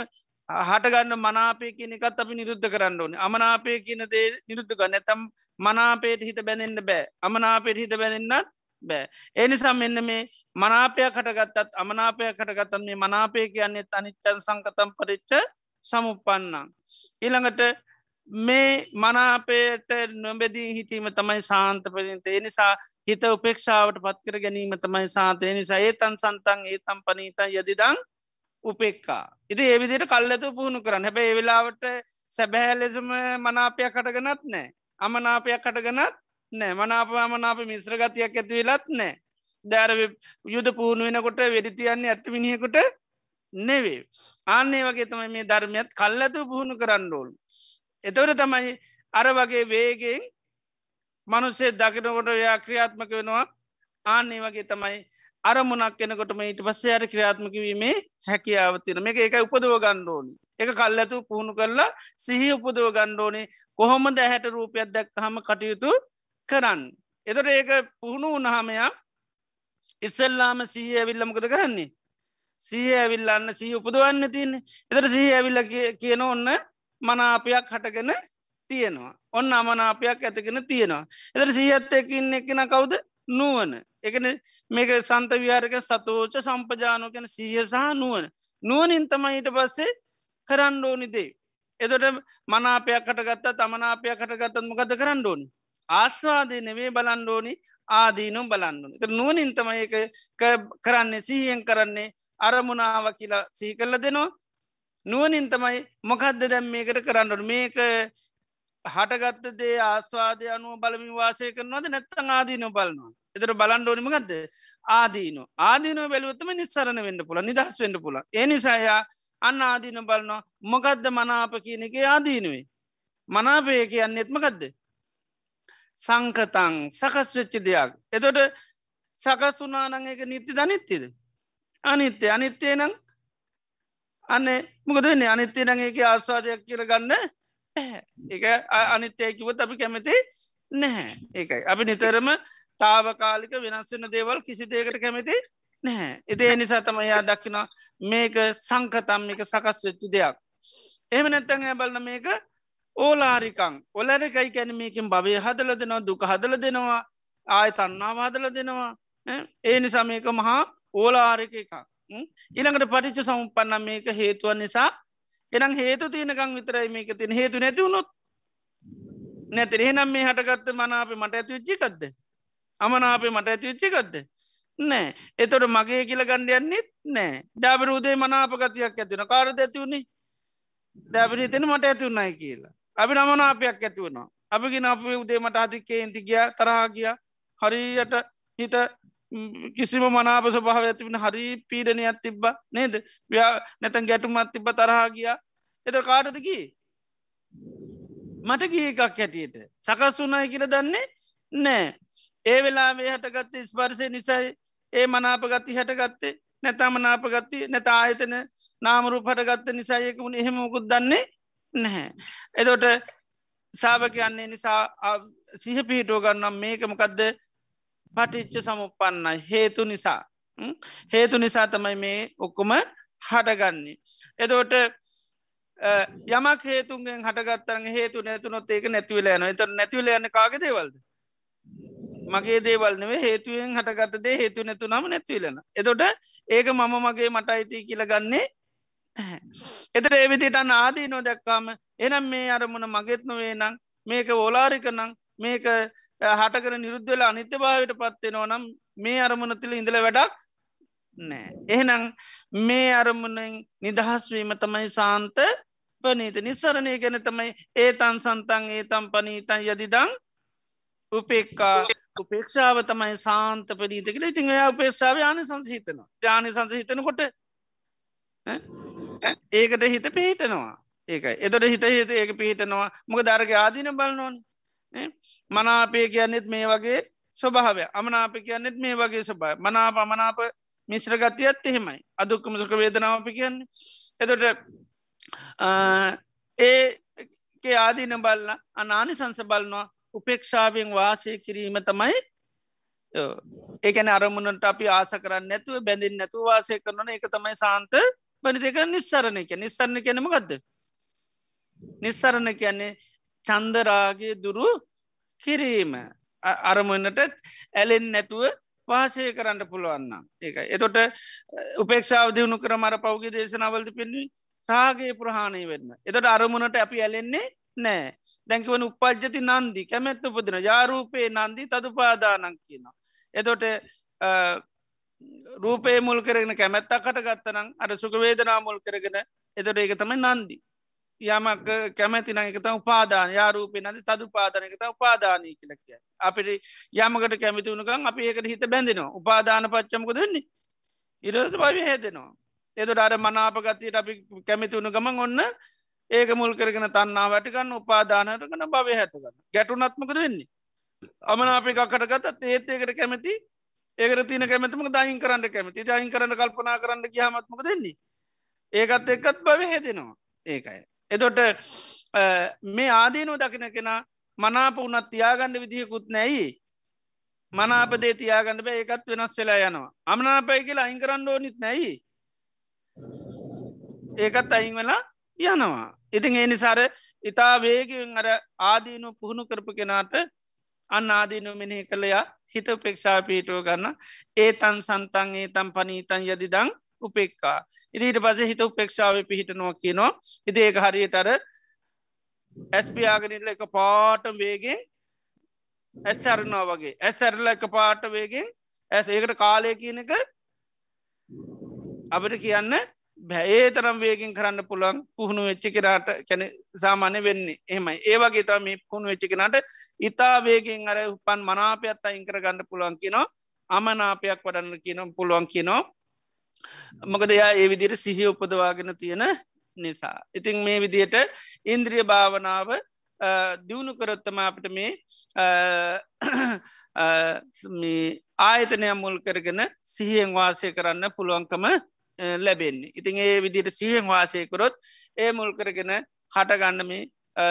හටගන්න මනාපය කියනකත් අපි නිරුද්ධ කරන්න ඕන. අමනාපය කියන දේ නිරුද්ධ ගන්න ඇතම් මනාපයට හිත බැඳෙන්න්න බෑ. අමනාපයට හිත බැඳෙන්න්නත් බෑ. එනිසා මෙන්න මේ මනාපයක් කටගත්තත් අමනාපයක් කටගත්තන් මේ මනාපය කියන්නේ අනිච්චන් සංකතම් පරිච්ච සමුපන්නන්. ඊළඟට මේ මනාපයට නොබෙදී හිටීම තමයි සාන්ත පරින්ත එනිසා හිත උපේක්ෂාවට පත්කර ගැනීම තමයි සාතය නිසා ඒතන් සන්තන් ඒතම් පනීතන් යදිදං උපෙක්කා. ඉති ඒවිදිට කල්ලතු පුහුණු කරන්න හැබැ ඒවෙලාවට සැබැහැ ලෙසම මනාපයක් කටගනත් නෑ. අමනාපයක් කටගනත් නෑ මනාප අමනාප මිශ්‍රගතියක් ඇති වෙලත් නෑ. දෑර යුද පුහුණු වෙනකොට වෙඩිතියන්නේ ඇත්ත විනිියකොට නෙවේ. ආන්නේ වගේ තමයි මේ ධර්මයත් කල්ලතු පුහුණු කරන්න ඕල්. එතවට තමයි අර වගේ වේගෙන් මනුස්සේ දකිනකොට ව්‍යා ක්‍රියාත්මක වෙනවා ආන්නේ වගේ තමයි අරමුණක් කෙනකොටම ඊට පස්සේ අර ක්‍රියාත්මක වීමේ හැකියාව තින මේක එක උපදව ගණ්ඩෝනි එක කල් ඇතු පුහුණු කරලා සිහි උපදව ගණ්ඩෝනේ කොහොම දැහැට රූපයක් දැක් හම කටයුතු කරන්න. එතට ඒක පුහුණු උනහමයා ඉස්සල්ලාම සීහ ඇවිල්ලමකද කරන්නේ. සීහ ඇවිල්ලන්න සහ උපදවන්න තියන්නේ එතට සහ ඇවිල්ල කියන ඔන්න මනාපයක් හටගෙන තියෙනවා. ඔන්න අමනාපයක් ඇතිගෙන තියෙනවා. එතර සීහත්තයකින්න එකෙන කවුද නුවන. එකන මේක සන්ත විහාරක සතෝච සම්පජානෝ කැන සීහ සහ නුවන. නුවනින් තමයිට පස්සේ කරන්න ඕනි දේ. එතොට මනාපයක් කටගත්ත තමනාපයක් කටගත්තත් මොකද කරන්න ඕනි. ආස්වාදය නෙවේ බලන්ඩෝනි ආදීනුම් බලන්නුන. එත නුවනින් තමයි එක කරන්නේ සීහෙන් කරන්නේ අරමුණාව කියලා සී කල්ල දෙනවා. නුවනින් තමයි මොකක්ද දැම් මේකට කරන්නට මේක හටගත්ත දේ ආස්වාදය අනුව බලමි වාසය කරනවද නැත්තං ආදීන බලනවා එතර බලන්ඩෝනිමගත්ද ආදීන ආදීන බැලුවත්තම නිස්සරණ වෙන්න පුළ නිදහස් වෙන්න පුළ එනිසායා අන්න ආදීන බලනවා. මොකක්ද මනාප කියන එක ආදීනුවේ? මනාපය කියන්න එත්මකක්ද සංකතං සකස් වෙච්චි දෙයක් එතොට සකස් වනානං එක නිත්‍ය දනිත්‍යද අනිත්‍ය අනිත්‍යය නං අන්න මොකදන්නේ අනිත්‍යය නං ඒක ආස්වාදයක් කියර ගන්න එක අනිත්‍යයකිවත් අපි කැමති නැහැ. ඒකයි. අපි නිතරම තාවකාලික වෙනස් වෙන දේවල් කිසි දේකට කැමති නැහැ. එදේ නිසා තමයා දක්කින මේක සංකතම් එක සකස් වෙච්චි දෙයක්. එහම නැත්තන් බලන මේක ඕලාරිකං ඔලරකයි කැන මේකින් භවය හදල දෙනවා දුක හදල දෙනවා ආය තන්නාව හදල දෙනවා ඒ නිසා මේක මහා ඕලාරික එකක්. ඉළඟට පටිච්ච සමුපන්න මේක හේතුවන් නිසා. එනම් හේතු තියනකං විතරයි මේක තින හේතු නැතිවුණොත් නැතිරේ නම් මේ හටගත්ත මනාපේ මට ඇති විච්චිකක්ද අමනාපේ මට ඇති විච්චිකක්ද නෑ. එතොට මගේ කියල ගණ්ඩයන්නෙත් නෑ. දැබරූදේ මනාපගතියක් ඇතිවන කාරද ඇතිවුණේ දැබරි තෙන මට ඇතිවුන්නයි කියලා. අපි නමනාපයක් ඇතිවුණා අපිගෙන අප උදේ මට අතික්කේ ඉන්ති ගිය තරහා ගිය. හරියට හිත කිසිම මනාප ස්වභාව ඇතිබෙන හරි පීඩනයක් තිබ්බ නේද? ව්‍යා නැතන් ගැටුමත් තිබ්බ තරහා ගිය. එත කාටදකි මට ගිය එකක් හැටියට. සකස් වුනායි කියල දන්නේ නෑ ඒ වෙලාේ හටගත්ත ස්පර්සය නිසයි ඒ මනාපගත්ති හැටගත්තේ නැතා මනාපගත්ති නැත ආයතන නාමරු පටගත්ත නිසායක වුණ. එහෙම මුකුත් දන්නේ නැහැ. එතොට සාභකයන්නේ නිසා සිහ පිහිටෝ ගන්නම්. මේකමකදද පටිච්ච සමුපන්න හේතු නිසා. හේතු නිසා තමයි මේ ඔක්කොම හටගන්නේ. එදෝට යමක් හේතුන්ගෙන් හටගත්තරන හේතු නැතුනොත් ඒක නැතිවලයන එත නැතිවල යන්න කාග දේවල්ද? මගේ දේවල්නවේ හේතුවෙන් හටගත්තදේ හේතු නැතු නම නැතිවලන එතොට ඒක මම මගේ මට අයිති කියලගන්නේ එතර ඒවිදිටන්න ආදී නෝ දැක්කාම එනම් මේ අරමුණ මගෙත් නොවේ නම් මේක ඕලාරික නං මේක හටකර නිරුද්ධවෙලා අනිත්‍ය භාවට පත්වෙනවා නම් මේ අරමුණ තිල ඉඳල වැඩක් නෑ. එහෙනම් මේ අරමුණෙන් නිදහස්වීම තමයි සාන්ත පනීත නිස්සරණය ගැන තමයි ඒතන් සන්තන් ඒතම් පනීතන් යදිදං උපෙක්කා උපේක්ෂාව තමයි සාන්ත පනීත කියල. ඉතින් ඔයා උපේක්ෂාව යාන සංසහිතන ්‍යාන සංසහිතන කොට ඒකට හිත පිහිටනවා. ඒක එතොට හිත හිත ඒක පිහිටනවා. මොක දරග ආදින බලනොන්. මනාපය කියන්නෙත් මේ වගේ ස්වභාවය අමනාප කියන්නෙත් මේ වගේ ස්වභාව මනාප අමනාප මිශ්‍ර ගතියත් එහෙමයි. අදුක්කම සුක වේදනාවපි කියන්නේ. එතොට ඒ ආදීන බල්ල අනානි සංස බලනවා උපේක්ෂාවෙන් වාසය කිරීම තමයි ඒකන අරමුණට අපි ආස කරන්න නැතුව බැඳින් නැතුව වාසය කරන එක තමයි සාන්ත බනි දෙක නිස්සරණ එක නිස්සරණ කෙනම ගදද නිස්සරණ කියන්නේ චන්දරාගේ දුරු කිරීම. අරමුණට ඇලෙන් නැතුව වාසය කරන්න පුළුවන්න ඒක එතොට උපේක්ෂාව දියුණු කර මර පෞගේ දේශනාවලද පෙන්වී රාගේ ප්‍රහාණය වෙන්න. එතට අරමුණට අපි ඇලෙන්නේ නෑ දැකිවන උපද්ජති නන්දි කැමැත්ත උපදින යාරූපයේ නන්දී තදුපාදානක් කියන. එතොට රූපේ මුල් කරගෙන කැමැත්තා කට ගත්තනම් අර සුකවේදනා මුල් කරගෙන එතොට ඒක තමයි නන්දී. යමක් කැමැති නගත උපාදාන යාරූපය නද තදු පාදනකත උපාදානය කියලක්ය. අපිට යමකට කැමිති වුණකන් අපි ඒකට හිත බැඳෙනවා උපාදාන පච්චමක දෙන්නේ. ඉරස පවි හැදෙනවා. එතට අර මනාපගතයට අපි කැමිති වුණු ගමන් ඔන්න ඒක මුල් කරගෙන තන්නා වැටිකන්න උපාදානයට කන භව හැටගන්න ගැටුනත්මකද වෙන්නේ. අමන අපි කකට ගතත් ඒත් ඒකට කැමති ඒකට තින කැමතිම දයින් කරන්න කැමති දයින් කරන්න කල්පනා කරන්න කියහමත්මක දෙන්නේ. ඒකත් එක්කත් භව හැදෙනවා. ඒකයි. එතොට මේ ආදීනෝ දකින කෙන මනාප උනත් තියාගන්න විදිහකුත් නැයි මනාපදේ තියාගන්න බෑ. ඒකත් වෙනස් වෙලා යනවා. අමනාපයි කියලා අයින් කරන්න ඕනිත් නැයි ඒකත් අයින් වෙලා යනවා. ඉතින් ඒ නිසාර ඉතා වේගෙන් අර ආදීනු පුහුණු කරපු කෙනාට අන්න ආදීනු මෙනෙහි කළයා හිත උපේක්ෂා පීටුව ගන්න. ඒ තන් සන්තන් ඒ තම් පනීතන් යදිදං උපෙක්කා ඉදිට පස හිත උපේක්ෂාව පිහිටනවා කියනවා. ඉති ඒක හරියටර ඇස්පියාගෙනල්ල එක පාට වේගෙන් ඇස් අරනවා වගේ. ඇස් ඇරල එක පාට වේගෙන් ඇස්. ඒකට කාලය කියන එක අපට කියන්න බැඒ තරම් වේගෙන් කරන්න පුළන් පුහුණු වෙච්චි කරාට කැන සාමාන්‍ය වෙන්නේ. එහමයි. ඒවගේ තම මේ පුුණු වෙච්චිකනට ඉතා වේගෙන් අර උපන් මනාපයත් අයිංකර ගන්න පුළුවන් කියනවා. අමනාපයක් වඩන්න කියනම් පුළුවන් කියනවා. මොකද එයා ඒ විදියට සිහි උපදවාගෙන තියෙන නිසා. ඉතින් මේ විදියට ඉන්ද්‍රිය භාවනාව දියුණු කරොත්තම අපට මේ ආයතනය මුල් කරගෙන සිහියෙන් වාසය කරන්න පුළුවන්කම ලැබෙන්නේ. ඉතින් ඒ විදියට සිහියෙන් වාසයකොරොත් ඒ මුල් කරගෙන හටගන්න මේ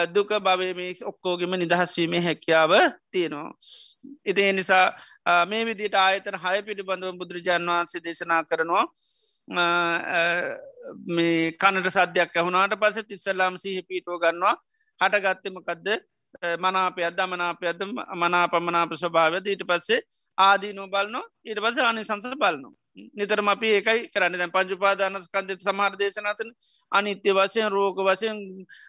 දුක භවමේ ඔක්කෝගෙම නිදහස්වීමේ හැකියාව තියෙනවා. ඉති නිසා මේ විදිට ආයතන හය පිළිබඳව බුදුරජාන් වහන්සේ දේශනා කරනවා. මේ කනට සද්‍යයක් ඇහුණට පස තිස්සල්ලාම් සිහි පීටෝ ගන්නවා. හටගත්තමකදද මනාපයද මනාපයද මනාපමනාප ස්වභාව ඊට පස්සේ ආදී නොබල්නො ඊට පස අනි සංස බලනවා. නිතරම අපි ඒකයි කරන්න. දැන් පංචුපාදානස්කන්දෙත් සමාර දේශනතන අනිත්‍ය වසයෙන් රෝග වසයෙන්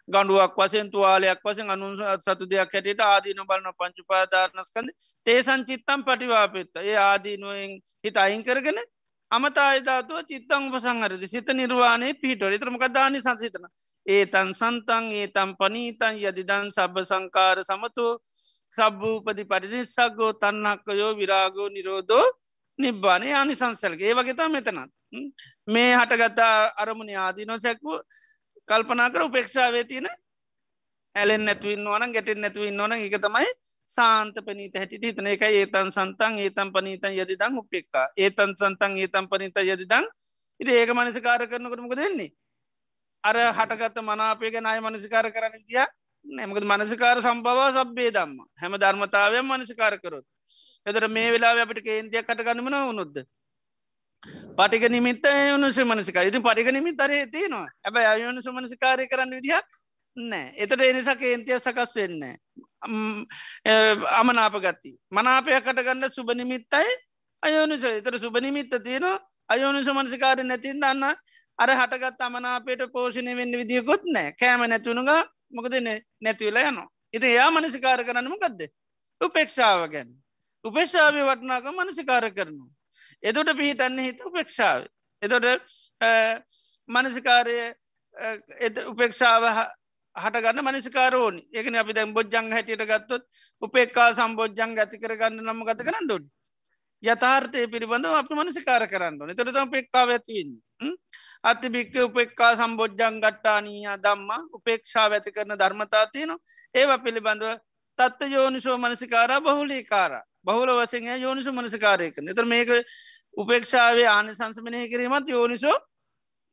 ගණඩුවක් වසයෙන් තුවාලයක් වසෙන් අනු සතු දෙයක් හැටියට ආදීන බලන පංචුපාදානස්කන්ද තේසන් චිත්තම් පටිවාපෙත්ත. ඒ ආදීනුවෙන් හිත අයින් කරගෙන අමතායධාතුව චිත්තං උපසංහරද සිත නිර්වාණය පිහිටො තරමක දානි සංසිතන? ඒතන් සන්තන් ඒතම් පනීතන් යදිදන් සබ සංකාර සමතු සබ්භූපති පටිනිස්සක්ගෝ තන්නක්කයෝ විරාගෝ නිරෝධෝ නිබ්බානය ආනිසංසල්ගේ. ඒ වගේතා මෙතනත්. මේ හටගත්තා අරමුණ ආදී නොසැක්ව කල්පනා කර උපේක්ෂාවේ තියෙන ඇලෙන් නැතුවන්න වන ගැටෙන් නැතුවන්න ඕන එක තමයි සාන්ත පනීත හැටිට හිතන. එක ඒතන් සන්තන් ඒතම් පනීතන් යදිදං උපෙක්කා ඒතන් සන්තන් ඒතම් පනිත යදිදං. ඉති ඒක මනසිකාර කරනකරමක දෙන්නේ අර හටගත්ත මනාපේක නාය මනසිකාර කරන්න තිය නැමකද මනසිකාර සම්බවා සබ්බේ දම්ම හැම ධර්මතාවය මනසිකාර කරොත්. එතර මේ වෙලා අපිට කේන්තියක් කටගන්නමන වුණොද්ද පටික නිමිත්ත යනුස මනසිකා ඉති පටික නිමිත් අරේ තියෙනවා. ඇබ අයුණු සුමනසිකාරය කරන්න විදිහක් නෑ එතට එනිසා කේන්තිය සකස් වෙන්න අමනාපගත්ති මනාපය කටගන්න සුබනිමිත්තයි අයෝනිස. එතර සුබනිමිත්ත තියෙනවා. අයෝනිස මනසිකාරය නැතින් දන්න අර හටගත් අමනාපයට පෝෂණය වෙන්න විදිියකුත් නෑ කෑම නැතිවුණුග මොකද නැතිවෙලා යනවා. ඉති එයා මනසිකාර කරන්නම ගදද උපෙක්ෂාව ගැන. උපේක්ෂාව වටනාක මනසිකාර කරනු එතොට පිහිටන්න හිත උපෙක්ෂාව. එතොට මනසිකාරය උපෙක්ෂාව හටගන්න මනසිකාරෝනි ඒකන අපි දැම් බොජ්ජං හැටියට ගත්තොත් උපෙක්කා සම්බෝජ්ජං ඇති කරගන්න නම ගත කරන්න ඩොඩ යථාර්ථය පිළිබඳව අප මනසිකාර කරන්න එතොටතම පෙක්කාව ඇතිවන්න අති භික්ක උපෙක්කා සම්බෝජ්ජං ගට්ටානීය දම්ම උපේක්ෂා ඇති කරන ධර්මතාතියන ඒව පිළිබඳව තත්ත යෝනිසෝ මනසිකාර බහුලීකාර. බහුල වසෙන් යෝනිසු මනසිකාරයක එතර මේක උපේක්ෂාවේ ආනි සංසමනය කිරීමත් යෝනිසෝ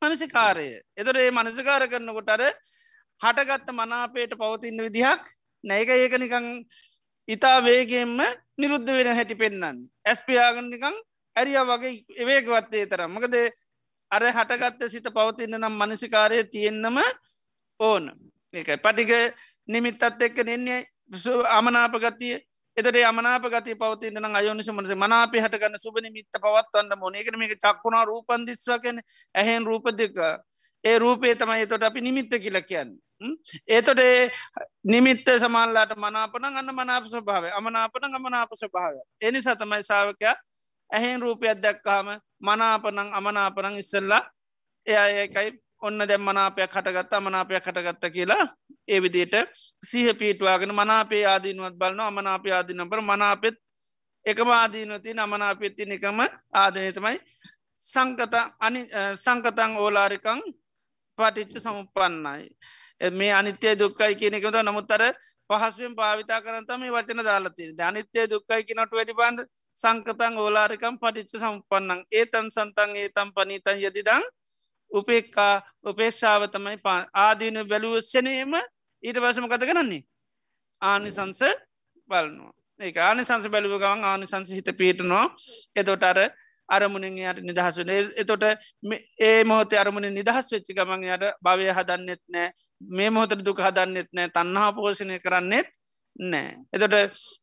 මනසිකාරය එතර ඒ මනසිකාර කරනකොටර හටගත්ත මනාපේට පවතින්න විදිහක් නැක ඒක නිකං ඉතා වේගෙන්ම නිරුද්ධ වෙන හැටි පෙන්න්නන්න ඇස්පියාගනිකං ඇරිය වගේ එවේකවත්තේ තරම්. මකද අර හටගත්ත සිත පවතින්න නම් මනසිකාරය තියෙන්නම ඕන. ඒකයි. පටික නිමිත්තත් එක්ක නෙන්නේ අමනාපගතිය එතට අමනාප ගති පවතින්න අයෝනිස මනස මනාපි හටගන්න සුබනිමිත්ත පවත්වන්න මොනේකන මේක චක්කුණා රූපන්දිස්වකෙන ඇහෙන් රූප දෙක. ඒ රූපේ තමයි තොට අපි නිමිත්ත කියල කියන්න. ඒතොට නිමිත්ත සමල්ලාට මනාපන ගන්න මනාප ස්වභාව අමනාපන ගමනාප ස්වභාව එනි සතමයි සාාවකයා ඇහෙන් රූපයක් දැක්කාම මනාපනං අමනාපනං ඉස්සල්ලා එය ඒකයි ඔන්න දැම් මනාපයක් හටගත්ත අමනාපයක් හටගත්ත කියලා ඒ විදියට සිහ පීටවාගෙන මනාපේ ආදීනුවත් බලන්න අමනාප ආදිනපර මනාපෙත් එකම ආදීනති අමනාපෙත්ති එකම ආදනතමයි සංකත අනි සංකතං ඕලාරිකං පටිච්ච සමුපන්නයි මේ අනිත්‍යය දුක්කයි කියනෙකද නමුත්තර පහසුවෙන් භාවිතා කරතම වචන දාලති අනිත්‍යය දුක්කයි කිනොට වැඩි බන්ධ සංකතං ඕලාරිකම් පටිච්ච සම්පන්නන් ඒතන් සන්තන් ඒතම් පනීතන් යදිදං උපෙක්කා උපේක්ෂාව තමයි පා ආදීන බැලුවස්සනේම ඊට වශම කත කරන්නේ? ආනිසංස බලනවා. ඒ ආනිසංස බැලුව ගවන් ආනිසංස හිත පිටනවා එතොට අර අරමුණින් යට නිදහසුන එතොට ඒ මොහොත අරමුණ නිදහස් වෙච්චි ගමන් යට භවය හදන්නෙත් නෑ. මේ මොහොතට දුක හදන්නෙත් නෑ. තන්නහා පෝෂණය කරන්නෙත් නෑ. එතොට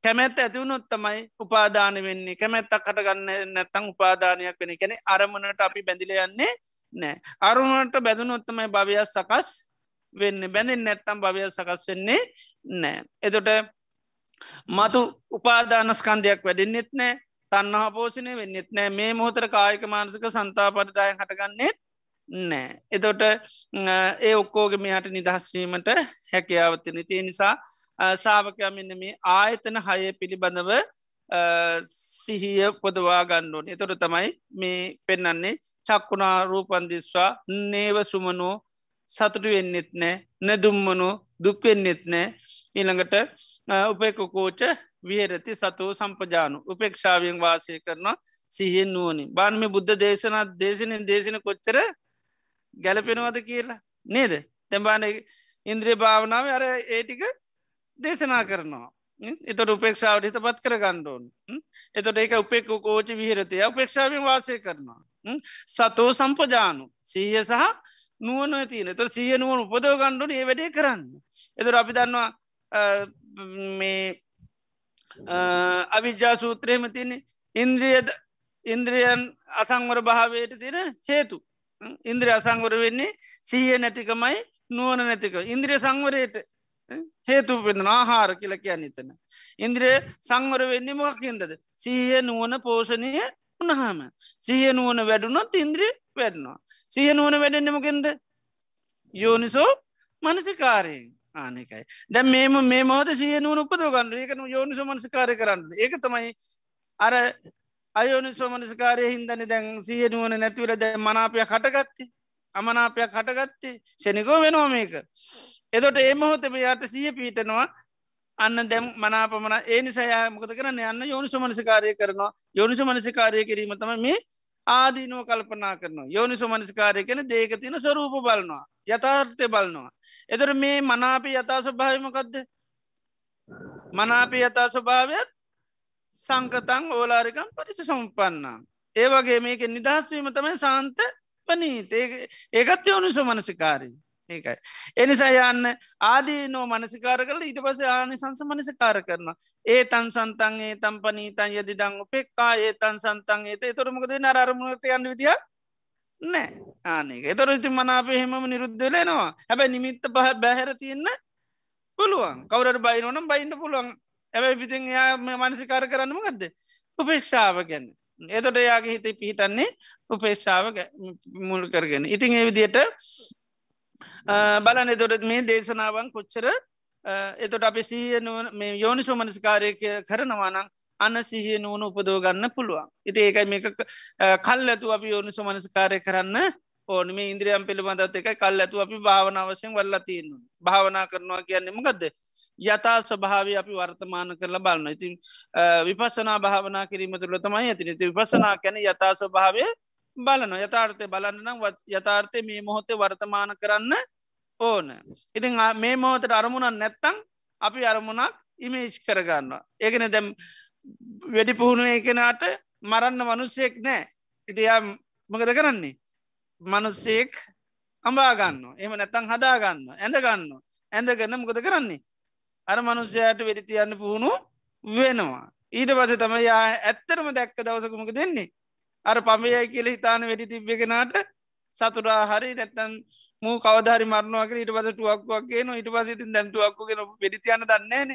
කැමැත්ත ඇතිවුණොත් තමයි උපාදාන වෙන්නේ. කැමැත්තක් කටගන්න නැත්තං උපාදානයක් වෙන කැනෙ අරමුණට අපි බැඳිල යන්නේ නෑ. අරුණට බැදුනොත්තමයි භවයක් සකස් වෙන්න. බැඳින් නැත්තම් භවයක් සකස් වෙන්නේ නෑ. එතොට මතු උපාදානස්කන්දයක් වැඩෙන්න්නෙත් නෑ. තන්නහා පෝෂණය වෙන්නෙත් නෑ. මේ මොහතර කායක මානසික සන්තාපරිදාය හටගන්නෙත් නෑ. එතොට ඒ ඔක්කෝග මෙහට නිදහස්වීමට හැකියාවතින තිය නිසා සාාවකයා මෙන්න මේ ආයතන හය පිළිබඳව සිහිය පොදවා ගණ්ඩුවන් එතොට තමයි මේ පෙන්නන්නේ චක්කුණා රූපන්දිස්වා නේව සුමනෝ සතුටු වෙන්නෙත් නෑ නැදුම්මනෝ දුක්වෙන්නෙත් නෑ. ඊළඟට උපෙකකෝච විහරති සතුව සම්පජානු. උපේක්ෂාවෙන් වාසය කරනවා සිහෙන් නුවනි බාන්ම බුද්ධ දේශනත් දේශනෙන් දේශන කොච්චර ගැලපෙනවද කියලා නේද? තැබාන ඉන්ද්‍රිය භාවනාව අර ඒටික දේශනා කරනවා. එතොට උපේක්ෂාවට හිත පත් කර ගණ්ඩෝන් එතොට ඒක උපෙක් කෝච විහිරතය උපේක්ෂාවෙන් වාසය කරනවා. සතෝ සම්පජානු. සීය සහ නුවන තියන ත සිය නුවන උපදව ගණ්ඩුන ඒ වැඩේ කරන්න. එතර අපි දන්නවා මේ අවිජ්‍යා සූත්‍රයම තියනෙ ඉන්ද්‍රියද ඉන්ද්‍රියන් අසංවර භාවයට තියෙන හේතු. ඉන්ද්‍රිය අසංවර වෙන්නේ සීය නැතිකමයි නුවන නැතික ඉන්ද්‍රිය සංවරයට හේතු වෙන ආහාර කියල කියන්න එතන. ඉන්ද්‍රිය සංවර වෙන්නේ මොක්කින්දද සීය නුවන පෝෂණය උනහම සිහිය නුවන වැඩුනොත් ඉන්ද්‍රිය වැඩනවා. සිහ නුවන වැඩෙන්නෙමකෙන්ද යෝනිසෝ මනසිකාරයෙන්. ආනකයි දැ මේම මේ මෝද සිය නුවන උපද ගන්න ඒකන යෝනිසෝ මනසිකාරය කරන්න ඒක තමයි අර අයෝනිසෝ මනසිකාරය හින්දන දැන් සිය නුවන නැතිවල දැ මනාපය කටගත්තේ අමනාපයක් හටගත්තේ. ෂනිකෝ වෙනවා මේක. එතොට ඒ මොහොතම යාට සිය පීටනවා අන්න දැම් මනාපමන ඒ නිසායා මොකද කරන්න යන්න යෝනිසු මනසිකාරය කරනවා යෝනිසු මනසිකාරය කිරීම තම මේ ආදීනුව කල්පනා කරනවා යෝනිසු මනසිකාරය කෙන දේක තින ස්වරූප බලනවා යථාර්ථය බලනවා. එතර මේ මනාපී යථා ස්වභාවමකක්ද මනාපී යථා ස්වභාවයක් සංකතං ඕලාරිකම් පරිච සම්පන්නා. ඒ වගේ මේක නිදහස්වීම තමයි සාන්ත පනීත ඒකත් යෝනිසු මනසිකාරී. ඒකයි. එනිසා යන්න ආදී නෝ මනසිකාර කල ඊට පස ආනි සංස මනසිකාර කරන. ඒ තන් සන්තන්ගේ තම් පනීතන් යදි දං උපෙක්කා ඒ තන් සන්තන් ඒත තොරමකද නරමුණට යන්න විදිිය නෑ ආනක එතොර ඉති මනාප හෙම නිරුද්ධලෙනවා හැබැ නිමිත්ත පහ බැහැර තියන්න පුළුවන්. කවරට බයිනෝනම් බයින්න පුළුවන්. ඇබැයි පිතින් යා මනසිකාර කරන්නම ගදද උපේක්ෂාව ගැන්න එතොට යාගේ හිතේ පිහිටන්නේ උපේක්ෂාව මුල් කරගෙන. ඉතින් ඒ විදියට බලන එතොට මේ දේශනාවන් කොච්චර? එතොට අපි සීය මේ යෝනිසෝ මනස්කාරය කරනවානම් අන්න සිහිය නුවන උපදෝ ගන්න පුළුවන්. ඉති ඒකයි මේක කල් ඇතු අපි යෝනිසු මනස්කාරය කරන්න ඕන. මේ ඉන්ද්‍රියම් පිළිබඳත් එකයි කල් ඇතු අපි භාවනාවශයෙන් වල්ලා තියන්න. භාවනා කරනවා කියන්නෙම ගදද. යතා ස්වභාව අපි වර්තමාන කරලා බලන්න ඉතින් විපසනා භාවනා කිරීම තුළ තමයි ඇතින. ති විපසනා කැන යතා ස්වභාවය බලන යථාර්ථය බලන්නනම් යථාර්ථය මේ මොහොතේ වර්තමාන කරන්න ඕන. ඉතින් මේ මොහොතට අරමුණන් නැත්තං අපි අරමුණක් ඉමේජ් කරගන්න. ඒකන දැම් වැඩි පුහුණුව එකනාට මරන්න මනුස්සයෙක් නෑ ඉතියා මකද කරන්නේ. මනුස්සෙක් අම්බාගන්න එම නැත්තං හදාගන්න ඇඳගන්න ඇඳගන්න මොකද කරන්නේ. අර මනුස්සයට වෙඩි තියන්න පුහුණු වෙනවා. ඊට පස තම යා ඇත්තරම දැක්ක දවසකමක දෙන්නේ අර පමයයි කියල හිතාන වැඩි තිබ්බෙගෙනට සතුරා හරි නැත්තන් මූ කවදරි මරණවාක ඊට පස ටුවක්වක්ගේ න ඉට පස ඉතින් දැන්ටුවක්ගෙන වෙඩිතියන්න දන්නේන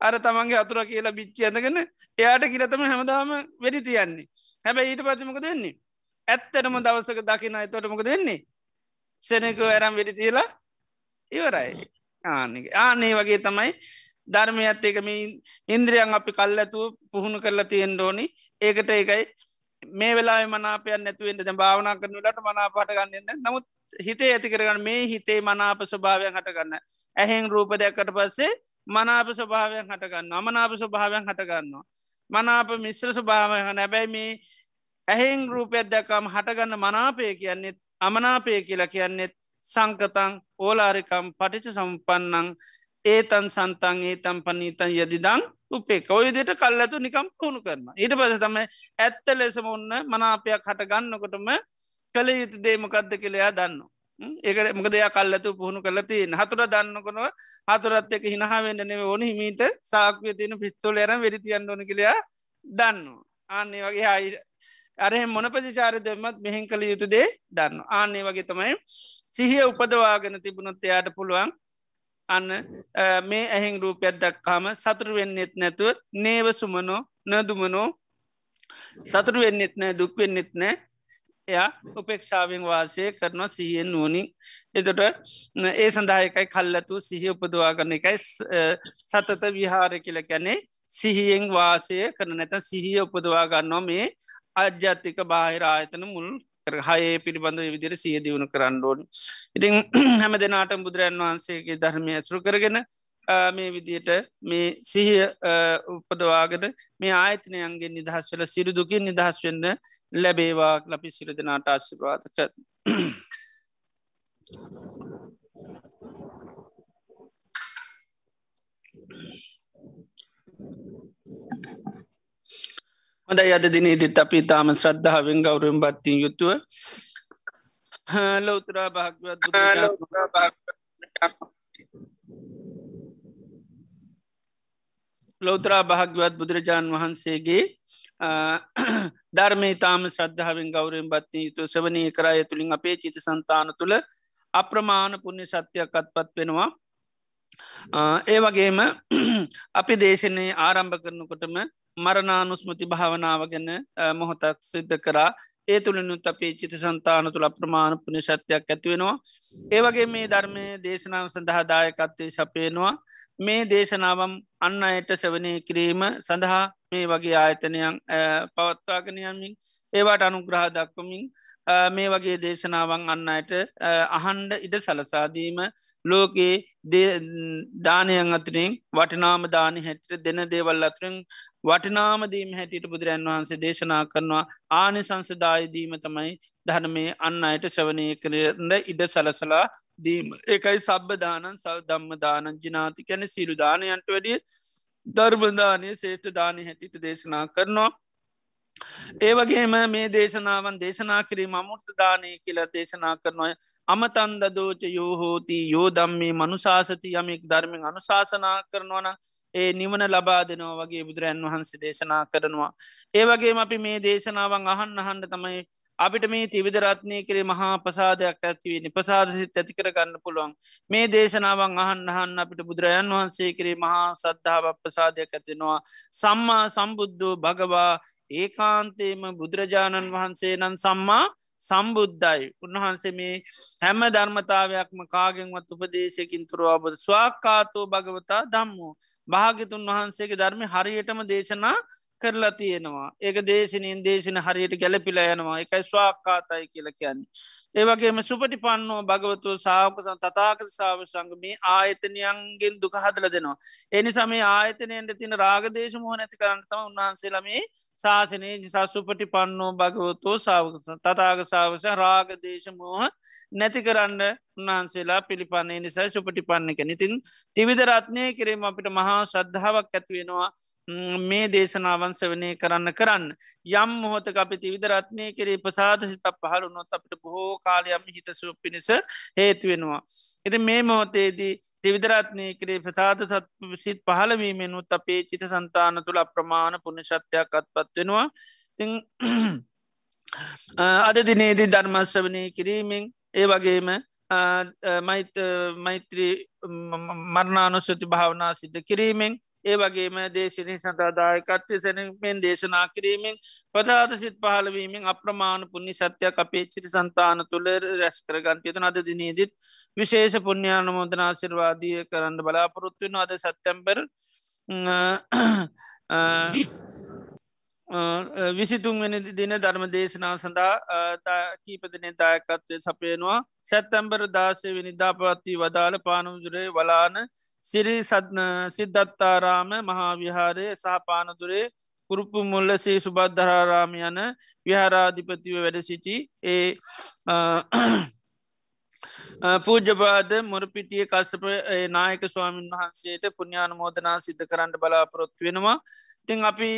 අර තමන්ගේ අතුර කියලා බිච්චි ඇඳගෙන එයාට කියලතම හැමදාම වෙඩි තියන්නේ. හැබැ ඊට පසමක දෙන්නේ ඇත්තටම දවසක දකින අතොටමක දෙන්නේ සෙනක ඇරම් වෙඩි තියලා ඉවරයි. ආනෙක ආනේ වගේ තමයි ධර්මය ඇත්තේක මේ ඉන්ද්‍රියන් අපි කල් ඇතු පුහුණු කරලා තියෙන් ඩෝනි ඒකට ඒකයි මේ වෙලා මනාපයන් නැතුවෙන්ට ද භාවනා කරනලට මනාපට ගන්නන්න නමුත් හිතේ ඇති කරගන්න මේ හිතේ මනාප ස්වභාවයන් හටගන්න. ඇහෙන් රූප දෙයක්කට පස්සේ මනාප ස්වභාවයන් හටගන්න අමනාප ස්වභාවයන් හටගන්නවා. මනාප මිශ්‍ර ස්වභාවය නැබැයි මේ ඇහෙන් රූපයක් දැකම් හටගන්න මනාපය කියන්නෙත් අමනාපය කියලා කියන්නෙත් සංකතං ඕලාරිකම් පටිච සම්පන්නං ඒතන් සන්තන් ඒතම් පනීතන් යදිදං උපේ කොයදට කල් ඇතු නිකම් පුුණු කරන ඊට පස තම ඇත්ත ලෙසම ඔන්න මනාපයක් හට ගන්නකොටම කළ යුතු දේමකක්ද කෙළයා දන්න ඒක මකදයා කල් ඇතු පුහුණු කලති හතුර දන්නකොනව හතුරත් එක හිනහාවෙන්න නෙව ඕන හිමීට සාක්වය තියෙන පිස්තෝල ඇරම් වෙරිතියන්න ඕන කළයා දන්න ආන්නේ වගේ හායි අරහ මොන ප්‍රතිචාර දෙමත් මෙහෙන් කළ යුතු දේ දන්න ආන්නේ වගේ තමයි සිහිය උපදවාගෙන තිබුණොත් එයාට පුළුවන් අන්න මේ ඇහිං රූපයක් දක්කාම සතුර වෙන්නෙත් නැතුව නේව සුමනෝ නදුමනෝ සතුරු වෙන්නෙත් නෑ දුක්වෙන්නෙත් නෑ. එයා උපෙක්ෂාවෙන් වාසය කරනවා සිහියෙන් නුවනින් එතට ඒ සඳහයකයි කල්ලතු සිහිය උපදවා කරන එකයි සතත විහාර කියල කැනේ සිහියෙන් වාසය කරන නැත සිහිය උපදවා ගන්නවා මේ අජ්‍යාතික බාහිර ආයතන මුල් හයේ පිළිබඳ විදිර සිය දියුණු කරන්න ඕන. ඉතින් හැම දෙනාට බුදුරන් වහන්සේගේ ධර්මය ඇසුරු කරගෙන මේ විදියට මේ සිහිය උපදවාගෙන මේ ආයතනයන්ගේ නිදහස්වල සිරුදුකින් නිදහස් වෙන්න ලැබේවා ලපි සිර දෙනාට ආශිපාතක. හොඳ අද දිනේදිත් අපි තාම ශ්‍රද්ධාවෙන් ගෞරම් බත්තිී යුතුව. ලෝතරා භාගවත් ලෝතරා භාග්‍යවත් බුදුරජාණන් වහන්සේගේ ධර්මේ තාම ශ්‍රද්ධාවෙන් ගෞරෙන් බත්ති යුතු සවනය කරය තුළින් අපේ චිත සන්තාන තුළ අප්‍රමාණ පුුණ්‍ය සත්‍යයක් අත්පත් වෙනවා. ඒ වගේම අපි දේශනය ආරම්භ කරනකොටම මරණානුස්මති භාවනාව ගැන මොහොතක් සිද්ධ කරා. ඒ තුළිනුත් අපේ චිත සන්තාන තුළ අප්‍රමාණ පුුණ ශත්‍යයක් ඇතිවෙනවා ඒවගේ මේ ධර්මය දේශනාව සඳහාදායකත්වය සපයනවා. මේ දේශනාවම් අන්න අයට සවනය කිරීම සඳහා මේ වගේ ආයතනයන් පවත්වාගෙනයමින් ඒවාට අනුග්‍රහ දක්වමින් මේ වගේ දේශනාවන් අන්න අයට අහන්ඩ ඉඩ සලසාදීම ලෝකයේ දානයන් අතරින් වටිනාම දාන හැටිට දෙන දේවල් අතුරින් වටිනාමදීම හැටියට බුදුරන් වහන්සේ දේශනා කරනවා. ආනි සංසදායදීම තමයි ධනමේ අන්න අයට ශවනය කරට ඉඩ සලසලා දීම. ඒකයි සබ්බදානන් සල් දම්ම දානන් ජිනාති කැන සිරු දානයන්ට වැඩිය ධර්මදානය සේෂ්ඨ දානය හැටිට දේශනා කරනවා. ඒවගේම මේ දේශනාවන් දේශනා කිරීම අමුෘතදානය කියලා දේශනා කරනොය අමතන්ද දෝච යෝහෝති යෝදම්මේ මනුශාසති යමෙක් ධර්මෙන් අනුශාසනා කරනවන ඒ නිවන ලබා දෙනවා වගේ බුදුරන් වහන්සේ දේශනා කරනවා. ඒවගේම අපි මේ දේශනාවන් අහන්න හන්ඩ තමයි අපිට මේ තිවිදරත්නය කරේ මහා පසාදයක් ඇතිවනි පසාදසිත් ඇති කරගන්න පුළුවන්. මේ දේශනාවන් අහන්න අහන්න අපිට බුදුරජන් වහන්සේ කරේ මහා සද්ධාව ප්‍රසාදයක් ඇතිෙනවා සම්මා සම්බුද්ධෝ භගවා ඒකාන්තේම බුදුරජාණන් වහන්සේ නම් සම්මා සම්බුද්ධයි. උන්වහන්සේ මේ හැම ධර්මතාවයක්ම කාගෙන්වත් උපදේශයකින් තුරවාබද ස්වාක්කාතෝ භගවතා දම්මු භාගිතුන් වහන්සේගේ ධර්ම හරියටම දේශනා කරලා තියෙනවා ඒක දේශනයෙන් දේශන හරියට ගැලපිල යනවා එකයි ස්වාක්කාතයි කියල කියන්නේ. ඒවගේම සුපටි පන්නෝ භගවතු සාාවකසන් තතාක සාාව සංගමී ආයතනයන්ගෙන් දුක හදල දෙනවා. එනි සමේ ආයතනයට තින රාගදේශ මුහ නැති කරන්නතම උන්වහන්සේලමේ ශාසනයේ ජිසාසුපටි පන්නෝ භගවතෝ සාාවකසන් තතාග සාවස රාගදේශ මෝහ නැති කරන්න උන්වහන්සේලා පිළිපන්නේ. නිසා සුපටි පන්නක නිතින් තිවිදරත්නය කිරීම අපිට මහා ශ්‍රද්ධාවක් ඇත්වෙනවා මේ දේශනාවන් සවනය කරන්න කරන්න. යම් මොහොත අපි තිවිදරත්නය කරේ ප්‍රසාද සිත පහළු නොත් අපට බොහෝ කාලයම් හිතසුව පිණිස හේතුවෙනවා. එති මේ මොහොතේදී තිවිදරත්නය කරේ ප්‍රසාද සත් සිත් පහලවීමෙනුත් අපේ චිත සන්තාන තුළ අප්‍රමාණ පුුණ ශත්‍යයක් අත්පත්වෙනවා ති අද දිනේදී ධර්මශ්‍රවනය කිරීමෙන් ඒ වගේම මෛත්‍රී මරණානුස්සති භාවනා සිද්ධ කිරීමෙන් ඒ වගේම දේශනය සඳදායකත්වය සැනමෙන් දේශනා කිරීමෙන් පදාත සිත් පහලවීමෙන් අප්‍රමාණ පුුණි සත්‍යයක් අපේ චිති සන්තාන තුළ රැස් කරගන්ටයතු අද දිනීදිත් විශේෂ පුුණ්‍යානමෝදනාශිර්වාදිය කරන්න බලාපොරොත්තුවෙන අද සත්තැම්බර් විසිතුන්වනි දින ධර්ම දේශනාව සඳහා කීපදින දායකත්වය සපයනවා. සැත්තැම්බර දාසය විනිධාපවත්ති වදාළ පානුදුරේ වලාන සිරි සත්න සිද්ධත්තාරාම මහාවිහාරය සහපානදුරේ කුරුපපු මුල්ලසේ සුබද්ධරාරාම යන විහාරාධිපතිව වැඩ සිටි ඒ පූජපාද මුරපිටිය කස්සප නායක ස්වාමීන් වහන්සේට පුුණ්‍යාන මෝදනා සිද්ධ කරන්න බලාපොරොත්තු වෙනවා. තිං අපි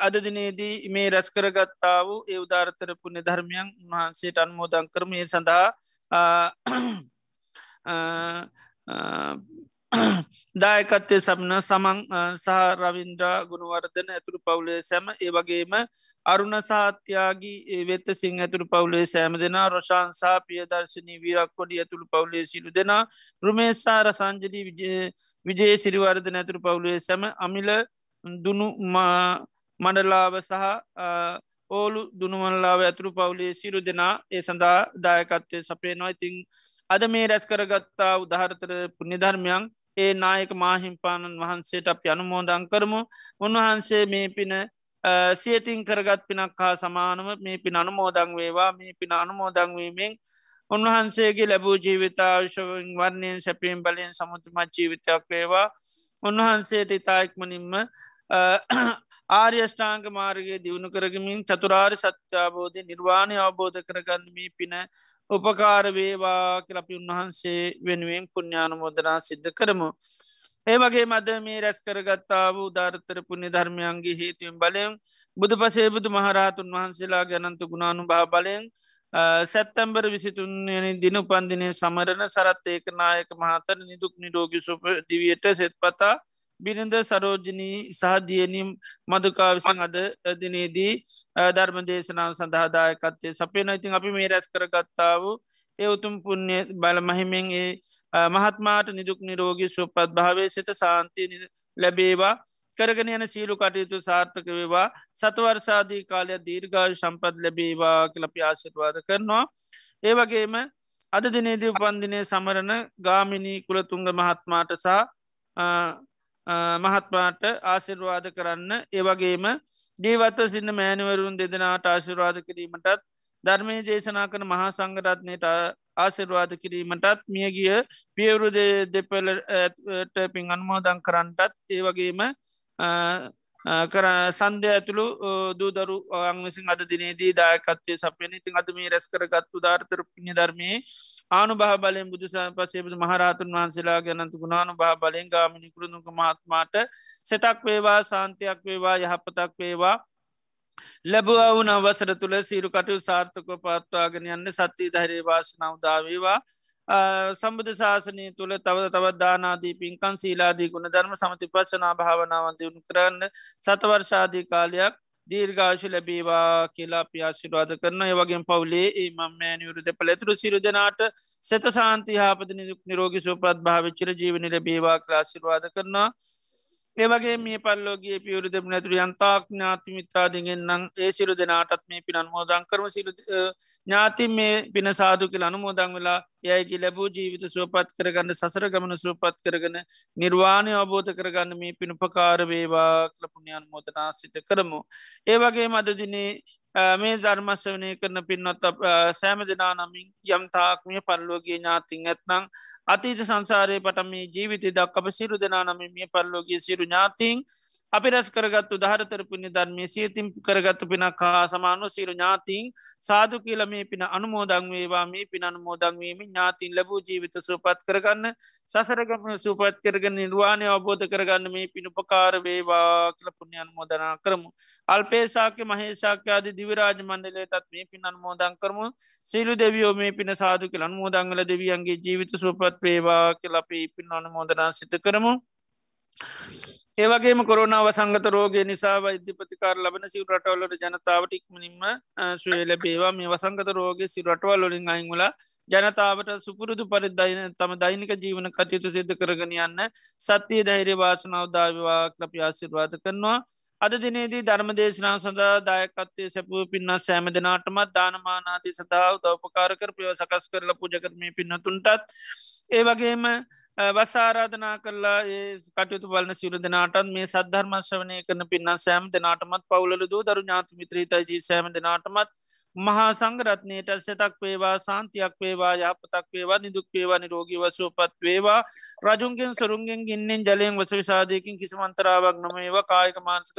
අදදිනේදී මේ රැස් කරගත්තා වූ ඒ උදාරතර පුුණ ධර්මයන් වහන්සේට අන්මෝදන් කරමය සඳහා දායකත්වය සමන සමං සහ රවින්ද්‍රා ගුණවර්ධන ඇතුරු පවුලේ සැම ඒ වගේම අරුණ සාත්‍යයාගේ වෙත්ත සිං ඇතුරු පවුලේ සෑම දෙනා රොෂාන්සා පියදර්ශනී වීරක් කොඩි ඇතුළු පවුලේ සිලු දෙනා රුමේසාර සංජලී විජේ සිරිවර්ධන ඇතුරු පවුලේ සැම අමිල දුනු මඩලාව සහ ඕලු දුනුවන්ලාව ඇතුරු පවුලේ සිරු දෙනා ඒ සඳහා දායකත්වය සපේ නොයිතිං අද මේ රැස් කරගත්තා උදහරතර පුුණිධර්මයන් ඒ නායක මාහිම්පාණන් වහන්සේට අප අනුමෝදං කරමු. උන්වහන්සේ මේ පින සියතින් කරගත් පිනක් හා සමානව මේ පින අනුමෝදං වේවා. මේ පින අනුමෝදංවීමෙන් උන්වහන්සේගේ ලැබූ ජීවිතාශවෙන් වර්ණයෙන් සැපීම් බලයෙන් සමුතුමත් ජීවිතයක් වේවා. උන්වහන්සේට ඉතායික්මනින්ම ආර්යෂ්ඨාංක මාර්ගගේ දියුණු කරගමින් චතුරාර් සත්‍යාබෝධය නිර්වාණය අවබෝධ කරගන්නමී පින උපකාර වේවා කලපි උන්වහන්සේ වෙනුවෙන් පුුණ්ඥානමෝදනා සිද්ධ කරමු. ඒ වගේ මද මේ රැස් කරගත්තා වූ ධර්තර පුුණි ධර්මයන්ගේ හේතුවෙන් බලයෙන් බුදු පසේ බුදු මහරහතුන් වහන්සේලා ගැනන්තු ගුණානු භා බලයෙන් සැත්තැම්බර විසිතුන්යනි දින උපන්දිනය සමරණ සරත් ඒක නායක මහතර නිදුක් නිරෝගි සුප දිවියට සෙත් පතා බිරිඳ සරෝජනී සහදියනීම් මදුකා විසින් අද දිනේදී ධර්ම දේශනාව සඳහාදායකත්තේ සපේන ඉතින් අපි මේ රැස් කර ගත්තාව ඒ උතුම් පුුණ්‍ය බල මහිමෙන් ඒ මහත්මාට නිදුක් නිරෝගී සුපත් භාවය සිත සාන්තිය ලැබේවා කරගෙන යන සීලු කටයුතු සාර්ථක වේවා සතවර්සාදී කාලය දීර්ගාය සම්පත් ලැබේවා කලපි ආශිර්වාද කරනවා. ඒ වගේම අද දිනේදී උපන්දිනය සමරණ ගාමිණී කුලතුංග මහත්මාට සහ මහත්මාට ආසිර්වාද කරන්න. ඒවගේම දීවත්ව සින්න මෑනවරුන් දෙදෙනට ආශිර්වාද කිරීමටත් ධර්මය දේශනා කන මහා සංගරත්නයට ආසිර්වාද කිරීමටත් මියගිය පියවරු දෙපලට පින් අන්මෝදං කරන්නටත් ඒවගේම කර සන්ධය ඇතුළු දූදරු අං විසින් අද දිනේදී දායකත්වය සපයන ඉතින් අද මේ රැස් කරගත්තු ධර්තර පිණි ධර්මය ආනු බහ බලයෙන් බුදු පසේබුදු මහරහතුන් වහන්සේලා ගැනතු ගුණානු බහ බලයෙන් ගාමිණි කරුණුක මහත්මාට සෙතක් වේවා සාන්තියක් වේවා යහපතක් වේවා. ලැබවා වුණ අවසර තුළ සීරු කටයු සාර්ථක පත්වාගෙන යන්න සත්‍යී ධෛරේ වාශනාවදාවේවා සම්බුධ ශාසනය තුළ තව තවත් දානාදී පින්කන් සීලාදී ගුණ ධර්ම සමති පශනා භාවනාවන් දියුණු කරන්න සතවර්ෂාදී කාලයක් දීර්ඝාශ ලැබේවා කියලා පියාශිරවාද කරන ඒවගේ පවුලේ ඒ මම්මෑනිවරු දෙ පළෙතුරු සිරු දෙනාට සෙත සාන්ති හාපති නිදුක් නිරෝගි සුපත් භාවිච්චර ජීවනි ලැබේවා ක්‍රාශිරවාද කරනවා. ඒවගේ මේ පල්ලෝගේ පියවරු දෙම නැතුර යන්තාක් ඥාති මිත්‍රාදිගෙන් නං ඒ සිරු දෙනාටත් මේ පිනන් මෝදං කරම. සිරු ඥාති මේ පින සාදු කියල අනුමෝදං වෙලා යයිකි ලැබූ ජීවිත සුවපත් කරගන්න සසර ගමන සුවපත් කරගන නිර්වාණය අවබෝධ කරගන්න මේ පිණුපකාර වේවා කලපුුණයන් මෝදනා සිත කරමු. ඒවගේ මදදිනේ මේ ධර්මස්වනය කරන පින්නොත් සෑම දෙනා නමින් යම්තාක්මය පල්ලෝගේ ඥාතින් ඇත්නං අතීත සංසාරය පටම මේ ජීවිත දක් අප සිරු දෙනා නම මේ පල්ලෝගේ සිරු ඥාතින් අපි රැස් කරගත්තු දහරතර පුුණි ධර්මය සියතිම් කරගත්තු පිනක් හා සමානු සිරු ඥාතින් සාදු කියල මේ පින අනුමෝදං වේවා මේ පින අනුමෝදංවීම ඥාතින් ලැබූ ජීවිත සුපත් කරගන්න සසරගම සුපත් කරගන්න නිර්වාණය අවබෝධ කරගන්න මේ පිණුපකාර වේවා කියල පුුණ්‍ය අනුමෝදනා කරමු. අල්පේසාක මහේසාක්‍යාද දිවිරාජ මණ්ඩලයටත් මේ පින් අනුමෝදං කරමු සිලු දෙවියෝ මේ පින සාදු කියල අනුමෝදංගල දෙවියන්ගේ ජීවිත සුපත් වේවා කියලපි පින් අනුමෝදනා සිත කරමු. ඒවගේම කොරුණාව සංගත රෝගය නිසා වෛද්‍යපතිකාර ලබන සිව රටවල්ලට ජනතාවට ඉක්මනින්ම ශ්‍රය ලැබේවා. මේ වසංගත රෝග සිරටවල් ලොලින් අයිංගල ජනතාවට සුපුරුදු පරිදයින තම දෛනික ජීවන කටයුතු සිද්ධ කරගෙන යන්න සත්‍යය ධෛර්ය වාසනාවදාවා ලපි ආසිර්වාද කරනවා. අද දිනේදී ධර්ම දේශනාව සඳහා දායකත්තය සැපුව පින්න සෑම දෙනාටමත් දානමානාති සඳහා උදවපකාර කර ප්‍රව සකස් කරල පුජකරමය පින්නතුන්ටත් ඒ වගේම වස්සාරාධනා කරලා ඒ කටයුතු බලන සිරු දෙනාටත් මේ සද්ධර්මශ්‍රවනය කරන පින්න සෑම් දෙනාටමත් පවුලදු දරු ඥාති මිත්‍රීතයිජී සෑම දෙනාටමත් මහා සංගරත්නයට සතක් වේවා සාන්තියක් වේවා යහපතක් වේවා නිදුක් වේවා නිරෝගී වසූපත් වේවා. රජුන්ගෙන් සරුන්ගෙන් ගින්නෙන් ජලයෙන් වස විසාධයකින් කිසිමන්තරාවක් නොමේවා. කායක මාන්සක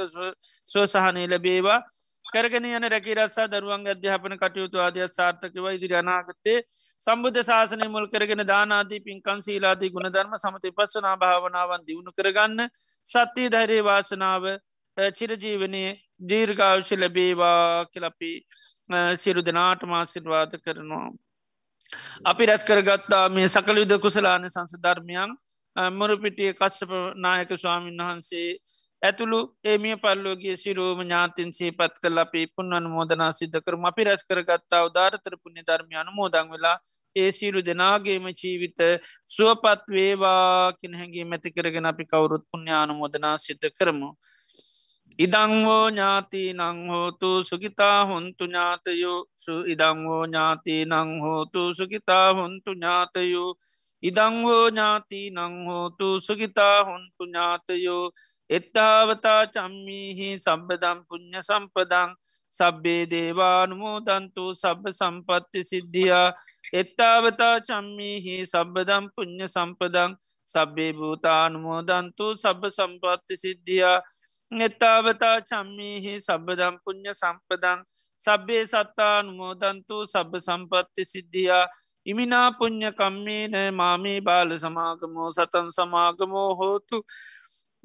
සෝසහනය ලැබේවා. කරගෙන යන රැකි රත්සා දරුවන් අධ්‍යාපන කටයුතු ආදයක් සාර්ථකව ඉදිරි අනාගත්තේ සම්බුද්ධ ශාසනය මුල් කරගෙන දානාදී පින්කන් සීලාදී ගුණධර්ම සමති පස්සනා භාවනාවන් දියුණු කරගන්න සත්‍යය ධෛරයේ වාසනාව චිරජීවනයේ දීර්ගාවශ ලැබේවා කියලපි සිරු දෙනාට මාසිර්වාද කරනවා. අපි රැස් කරගත්තා මේ සකල යුද කුසලාන සංසධර්මයන් මුරුපිටිය කච්චප නායක ස්වාමීන් වහන්සේ ඇතුළු ඒමිය පල්ලෝගේ සිරෝම ඥාතින් සීපත් කල අපි පුන්නන් මෝදනා සිද්ධ කරම. අපි රැස් කරගත්තා උදාරතර පුුණ්‍ය ධර්මය අනුමෝදං වෙලා ඒ සිරු දෙනාගේම ජීවිත සුවපත් වේවා කින හැගේ මැති කරගෙන අපි කවුරුත් පුුණ්‍යානුමෝදනා සිද්ධ කරමු. ඉදංහෝ ඥාති නංහෝතු සුගිතා හොන්තු ඥාතයෝ. සු ඉදංහෝ ඥාති නංහෝතු සුගිතා හොන්තු ඥාතයෝ. ඉදංහෝ ඥාති නංහෝතු සුගිතා හොන්තු ඥාතයෝ එත්තාවතා චම්මිහි සබ්බදම් පුුණ්්‍ය සම්පදං සබ්බේ දේවානුමෝදන්තු සබ්බ සම්පත්ති සිද්ධියා එත්තාවතා චම්මිහි සබ්බදම් පුුණ්්‍ය සම්පදං සබ්බේ භූතානුමෝදන්තු සබ්බ සම්පත්ති සිද්ධියා එත්තාවතා චම්මිහි සබ්බදම් පුුණ්්‍ය සම්පදං සබ්බේ සත්තානුමෝදන්තු සබ්බ සම්පත්ති සිද්ධියා ඉමිනා පුං්ඥ කම්මේන මාමේ බාල සමාගමෝ සතන් සමාගමෝ හෝතු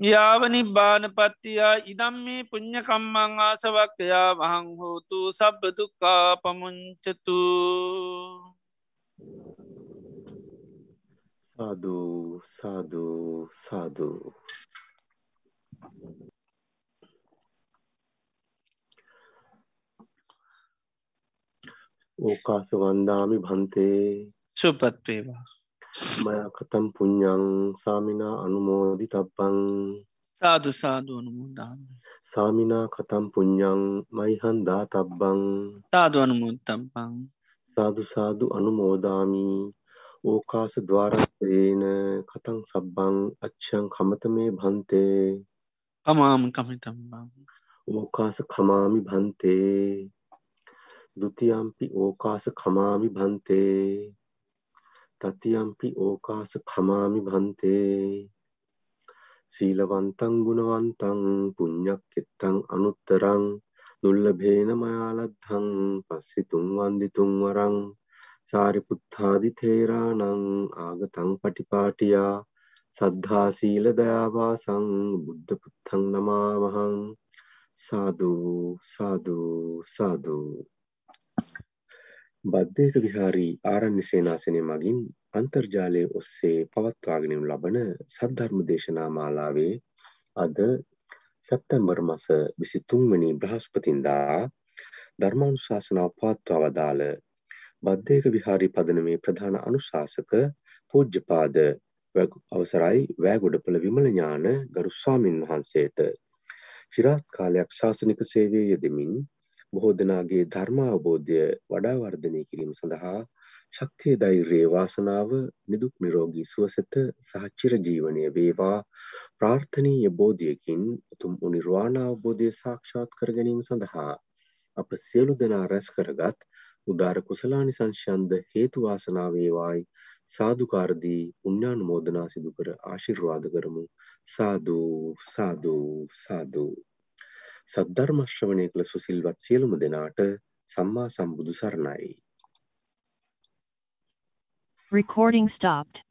යාවනි බානපත්තියා ඉදම් මේ පුං්ඥකම්මං ආසවක්කයා වහං හෝතු සබ්බදුකා පමුංචතු සාධූ සාධූ සාධූ ඕකාස වන්දාමි භන්තේ. සුපත්වේවා මයා කතම් පුඤ්ඥං සාමිනා අනුමෝදි තබ්බං සාදු සාදුවනුමුදාන්න සාමිනා කතම් පුඤ්ඥං මයිහන්දා තබ්බං සාදු අනුමුත්තම්පං සාදු සාදු අනුමෝදාමී. ඕකාස දවාරත්වේන කතං සබ්බං අච්චං කමතමේ භන්තේ. අමාම කමිතම්බං. ඕකාස කමාමි භන්තේ දුතියම්පි ඕකාස කමාමි භන්තේ. තතියම්පි ඕකාස කමාමි භන්තේ. සීලවන්තං ගුණවන්තං පුඤ්ඥක් එත්තං අනුත්තරං දුල්ලභේන මයාලද්ධං පස්සිතුන් වන්දිතුන් වරං සාරිපුත්තාදි තේරානං ආගතං පටිපාටියා සද්ධාසීල දයාවාසං බුද්ධ පුත්තං නමාමහං සාධූ සාධූ සාධූ බද්ධයක විහාරී ආරණ්‍ය සේනාසනය මගින් අන්තර්ජාලය ඔස්සේ පවත්වාගෙනු ලබන සද්ධර්ම දේශනා මාලාවේ අද සැප්තැම්බර් මස විසි තුන්වනි බ්‍රහස්පතින්දා ධර්මානුශාසනාව පවත්වා වදාළ බද්ධයක විහාරි පදනමේ ප්‍රධාන අනුශාසක පූජ්‍යපාද අවසරයි වෑගොඩපළ විමල ඥාන ගරු ස්වාමින් වහන්සේට චිරාත් කාලයක් ශාසනික සේවය යෙදමින් බොහෝ දෙනාගේ ධර්මාවබෝධය වඩා වර්ධනය කිරීම සඳහා ශක්තිය ධෛර්යයේ වාසනාව නිදුක් නිරෝගී සුවසත සහ චිරජීවනය වේවා. ප්‍රාර්ථනීය බෝධියකින් උතුම් නිර්වාණ අවබෝධය සාක්ෂාත් කර ගැනීම සඳහා අප සියලු දෙනා රැස් කරගත් උදාර කුසලානිසංශයන්ද හේතු වාසනා වේවායි. සාදුකාරදී පුණ්‍යානුමෝදනා සිදු කර ආශිර්වාද කරමු. සාදු සාදු සාදු. සද්ධර්ම ශ්‍රවණය කළ සුසිල්වත් සියලුම දෙනාට සම්මා සම්බුදු සරණයි Recording stopped.